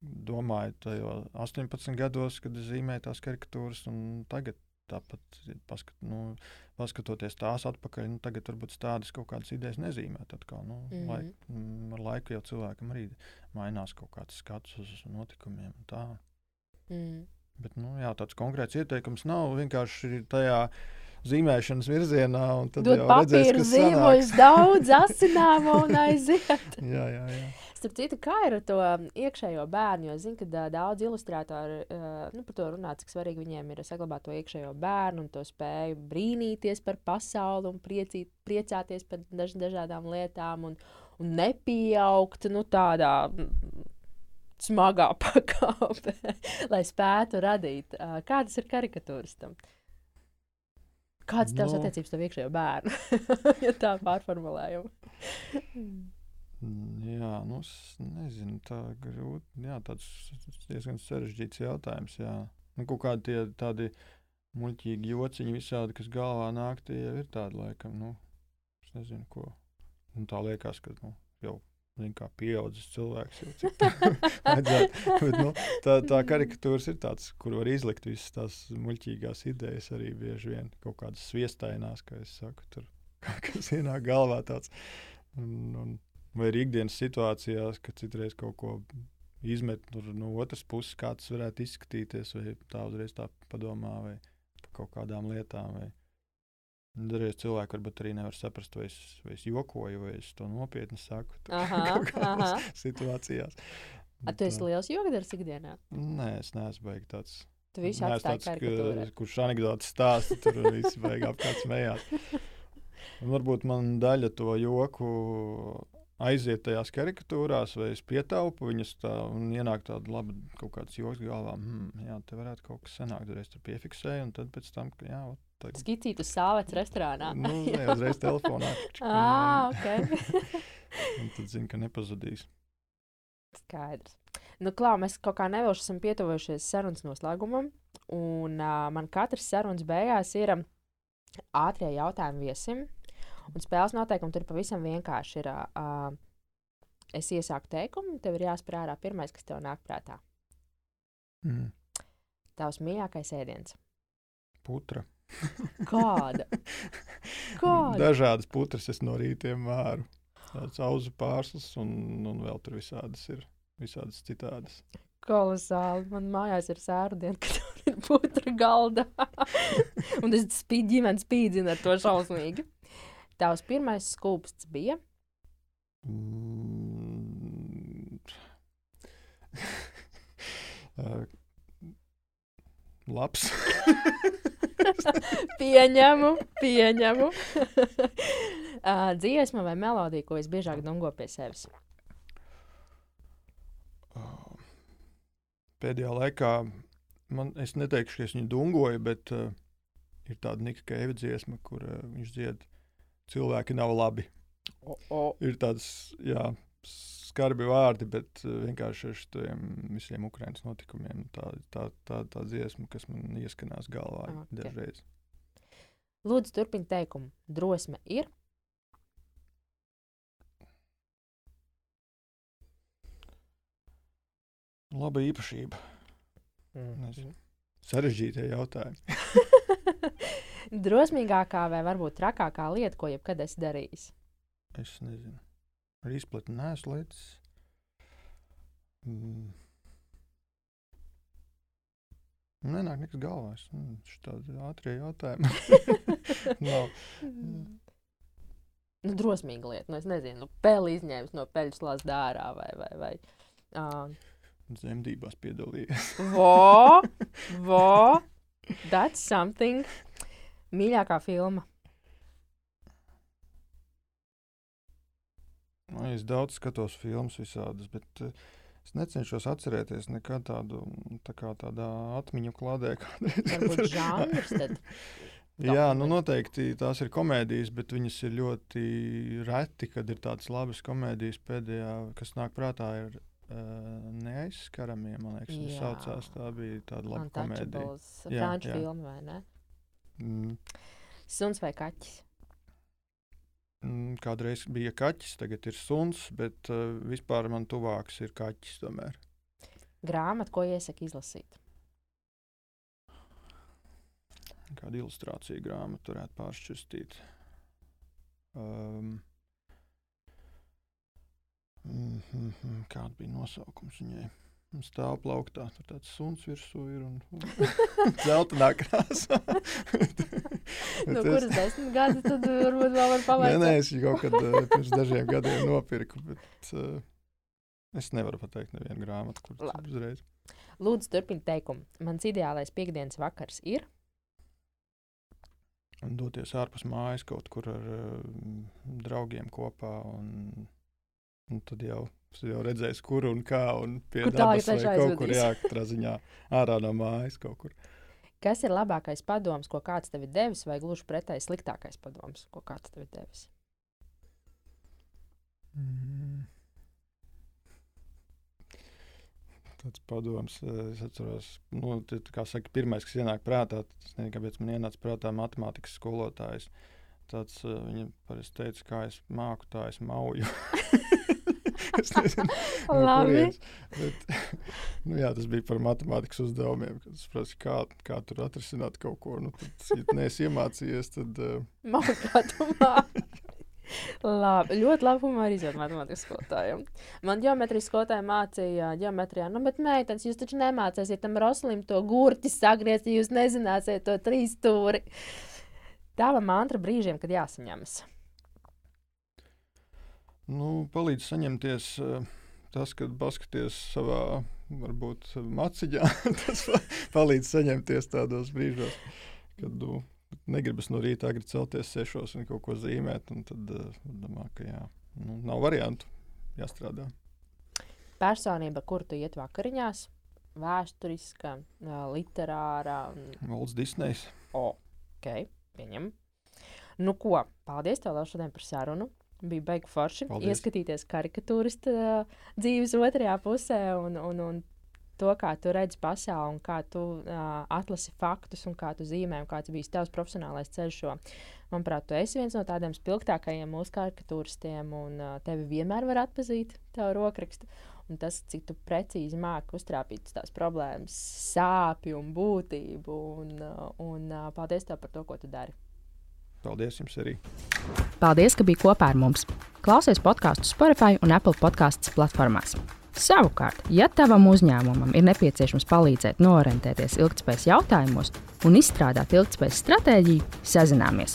domāju, tajos 18 gados, kad es zīmēju tās karikatūras, un tagad tāpat paskat, nu, paskatoties tās atpakaļ, nu, tagad varbūt tādas kaut kādas idejas nezīmēt. Atkal, nu, mm -hmm. laik, mm, ar laiku jau cilvēkam arī mainās kaut kāds skats uz notikumiem. Mm. Bet nu, jā, tāds konkrēts ieteikums nav vienkārši tajā zīmēšanas virzienā. Tad Dod jau papīra zīmoļus daudz asināmo un aiziet. jā, jā, jā. Starp citu, kā ir ar to iekšējo bērnu? Jo zinu, ka uh, daudz ilustrātori uh, nu, par to runā, cik svarīgi viņiem ir saglabāt to iekšējo bērnu un to spēju brīnīties par pasauli un priecīt, priecāties par daž, dažādām lietām un, un nepieaugt nu, tādā smagā pakāpē, lai spētu radīt. Uh, kādas ir karikatūras tam? Kādas tavas no. attiecības ar iekšējo bērnu? ja tā pārformulējam. Mm, jā, nu, es nezinu, tā grūti. Jā, tāds diezgan sarežģīts jautājums. Jā. Nu, kaut kādi tie, tādi muļķīgi jociņi, visādi, kas galvā nāk, tie jau ir tādi laikam. Nu, es nezinu, ko. Un tā liekas, ka nu, jau zin, kā pieaudzis cilvēks. Jau, Bet, nu, tā, tā karikatūras ir tāds, kur var izlikt visas tās muļķīgās idejas, arī bieži vien kaut kādas sviestainās, kā es saku, tur kas ienāk galvā tāds. Un, un, vai arī ikdienas situācijās, kad citreiz kaut ko izmet no otras puses, kā tas varētu izskatīties, vai tā uzreiz tā padomā, vai par kaut kādām lietām. Vai... Dažreiz cilvēki varbūt arī nevar saprast, vai es, vai es jokoju, vai es to nopietni saku. Kaut kādās situācijās. A, tu esi liels jokdars ikdienā? Nē, es neesmu beigas tāds. Tu visu atstāji karikatūrā. Kurš anekdotas stāsta, tur viss beigās apkārt smējās. Un varbūt man daļa to joku aiziet tajās karikatūrās, vai es pietaupu viņas tā, un ienāk tāda laba kaut kāds joks galvā. Hmm, jā, te varētu kaut kas sanākt, reiz tur piefiksēju, un tad pēc tam, jā, tā... Skicīt uz sāvets restorānā. nu, ne, uzreiz telefonā. ah, ok. un tad zinu, ka nepazudīs. Skaidrs. Nu, klā, mēs kaut kā nevilši esam pietuvojušies sarunas noslēgumam, un uh, man katrs sarunas beigās ir um, ātrie jautājumi viesim. Un spēles noteikumi tur pavisam vienkārši ir. Uh, es iesāku teikumu, tev ir jāspēr ārā pirmais, kas tev nāk prātā. Mm. Tavs mīļākais ēdiens. Putra. Kāda? Kāda? Dažādas putras es no rītiem māru. Tāds auzu pārslas un, un vēl tur visādas ir. Visādas citādas. Kolosāli. Man mājās ir sērdiena, kad tur ir putra galda. un es spīd, ģimenes spīdzinu ar to šausmīgi. Tavs pirmais skūpsts bija? Mm. uh, labs. pieņemu, pieņemu. uh, dziesma vai melodija, ko es biežāk dungo pie sevis? Uh, pēdējā laikā man, es neteikšu, ka es viņu dungoju, bet uh, ir tāda Nika Keiva dziesma, kur uh, viņš dzied cilvēki nav labi. O, o. Ir tāds jā, skarbi vārdi, bet uh, vienkārši ar šiem visiem Ukraiņas notikumiem tā, tā, tā, tā dziesma, kas man ieskanās galvā okay. dažreiz. Lūdzu, turpiniet teikumu. Drosme ir. Laba īpašība. Mm. Sarežģītie jautājumi. drosmīgākā vai varbūt trakākā lieta, ko jebkad esi darījis? Es nezinu. Ar izplatni neesmu lietas. Mm. Nenāk nekas galvā. Mm, tāds ātrie jautājumi. no. Nu, drosmīga lieta. Nu, es nezinu, nu, peli izņēmis no peļu slāņa dārā vai. vai, vai uh... Zemdībās piedalījies. vo, vo, that's something. Mīļākā filma? Es daudz skatos filmas visādas, bet uh, es necenšos atcerēties nekad tādu tā kā tādā atmiņu kladē. Varbūt žanrs tad? Jā, nu noteikti tās ir komēdijas, bet viņas ir ļoti reti, kad ir tādas labas komēdijas. Pēdējā, kas nāk prātā, ir uh, neaizskaramie. Man liekas, viņa saucās. Tā bija tāda laba komēdija. Franču filma vai ne? Mm. Suns vai kaķis? Mm, kādreiz bija kaķis, tagad ir suns, bet uh, vispār man tuvāks ir kaķis. Tomēr. Grāmatu, ko iesaka izlasīt? kādu ilustrāciju grāmatu varētu pāršķirstīt. Um, mm, mm, kāda bija nosaukums viņai? Stāv plauktā, tur tāds suns virsū ir un, un zeltainā krāsā. no kuras desmit gadi tad varbūt vēl var pavaicāt? Nē, nē, es kaut kad uh, pirms dažiem gadiem nopirku, bet uh, es nevaru pateikt nevienu grāmatu, kur uzreiz. Lūdzu, turpini teikumu. Mans ideālais piekdienas vakars ir? un doties ārpus mājas kaut kur ar uh, draugiem kopā. Un, un tad jau, jau redzēs, kur un kā, un pie kur dabas vai kaut kur jākatrā ziņā ārā no mājas kaut kur. Kas ir labākais padoms, ko kāds tev ir devis, vai gluži pretēji sliktākais padoms, ko kāds tev ir devis? Mm tāds padoms. Eh, es atceros, nu, kā saka, pirmais, kas ienāk prātā, tas nezinu, kāpēc man ienāca prātā matemātikas skolotājs. Tāds, uh, viņa parasti teica, kā es māku, tā es mauju. es nezinu, no kurienes. Bet, nu, jā, tas bija par matemātikas uzdevumiem. Es prasu, kā, kā tur atrisināt kaut ko. Nu, tad, ja neesi iemācījies, tad. Uh... Māki. labi, ļoti labi humora izjūta matemātikas skolotājiem. Man geometrijas skolotāja mācīja geometrijā, nu, bet meitenes, jūs taču nemācīsiet tam Roslim to gurķi sagriezt, ja jūs nezināsiet to trīs stūri. Tava mantra brīžiem, kad jāsaņemas. Nu, palīdz saņemties uh, tas, kad paskaties savā, varbūt, maciņā. tas palīdz saņemties tādos brīžos, kad tu. Nu, negribas no rīta agri celties sešos un kaut ko zīmēt. Tad uh, domā, ka jā, nu, nav variantu jāstrādā. Personība, kur tu iet vakariņās, vēsturiska, literārā. Valds Disneys. O, ok, pieņem. Nu, ko, paldies tev šodien par sarunu. Bija baigi forši paldies. ieskatīties karikatūristu uh, dzīves otrajā pusē un, un, un to, kā tu redzi pasauli un kā tu uh, atlasi faktus un kā tu zīmē, un kāds bija tavs profesionālais ceļš. Šo. Manuprāt, tu esi viens no tādiem spilgtākajiem mūsu karikatūristiem, un uh, tevi vienmēr var atpazīt tavu rokrakstu. Un tas, cik tu precīzi māki uztrāpīt tās problēmas, sāpju un būtību. Un, uh, un uh, paldies tev par to, ko tu dari. Paldies jums arī. Paldies, ka biji kopā ar mums. Klausies podkāstu Spotify un Apple podkāstu platformās. Savukārt, ja tavam uzņēmumam ir nepieciešams palīdzēt norientēties ilgspējas jautājumos un izstrādāt ilgspējas stratēģiju, sazināmies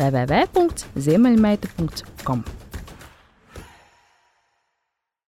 www.ziemeļmeita.com.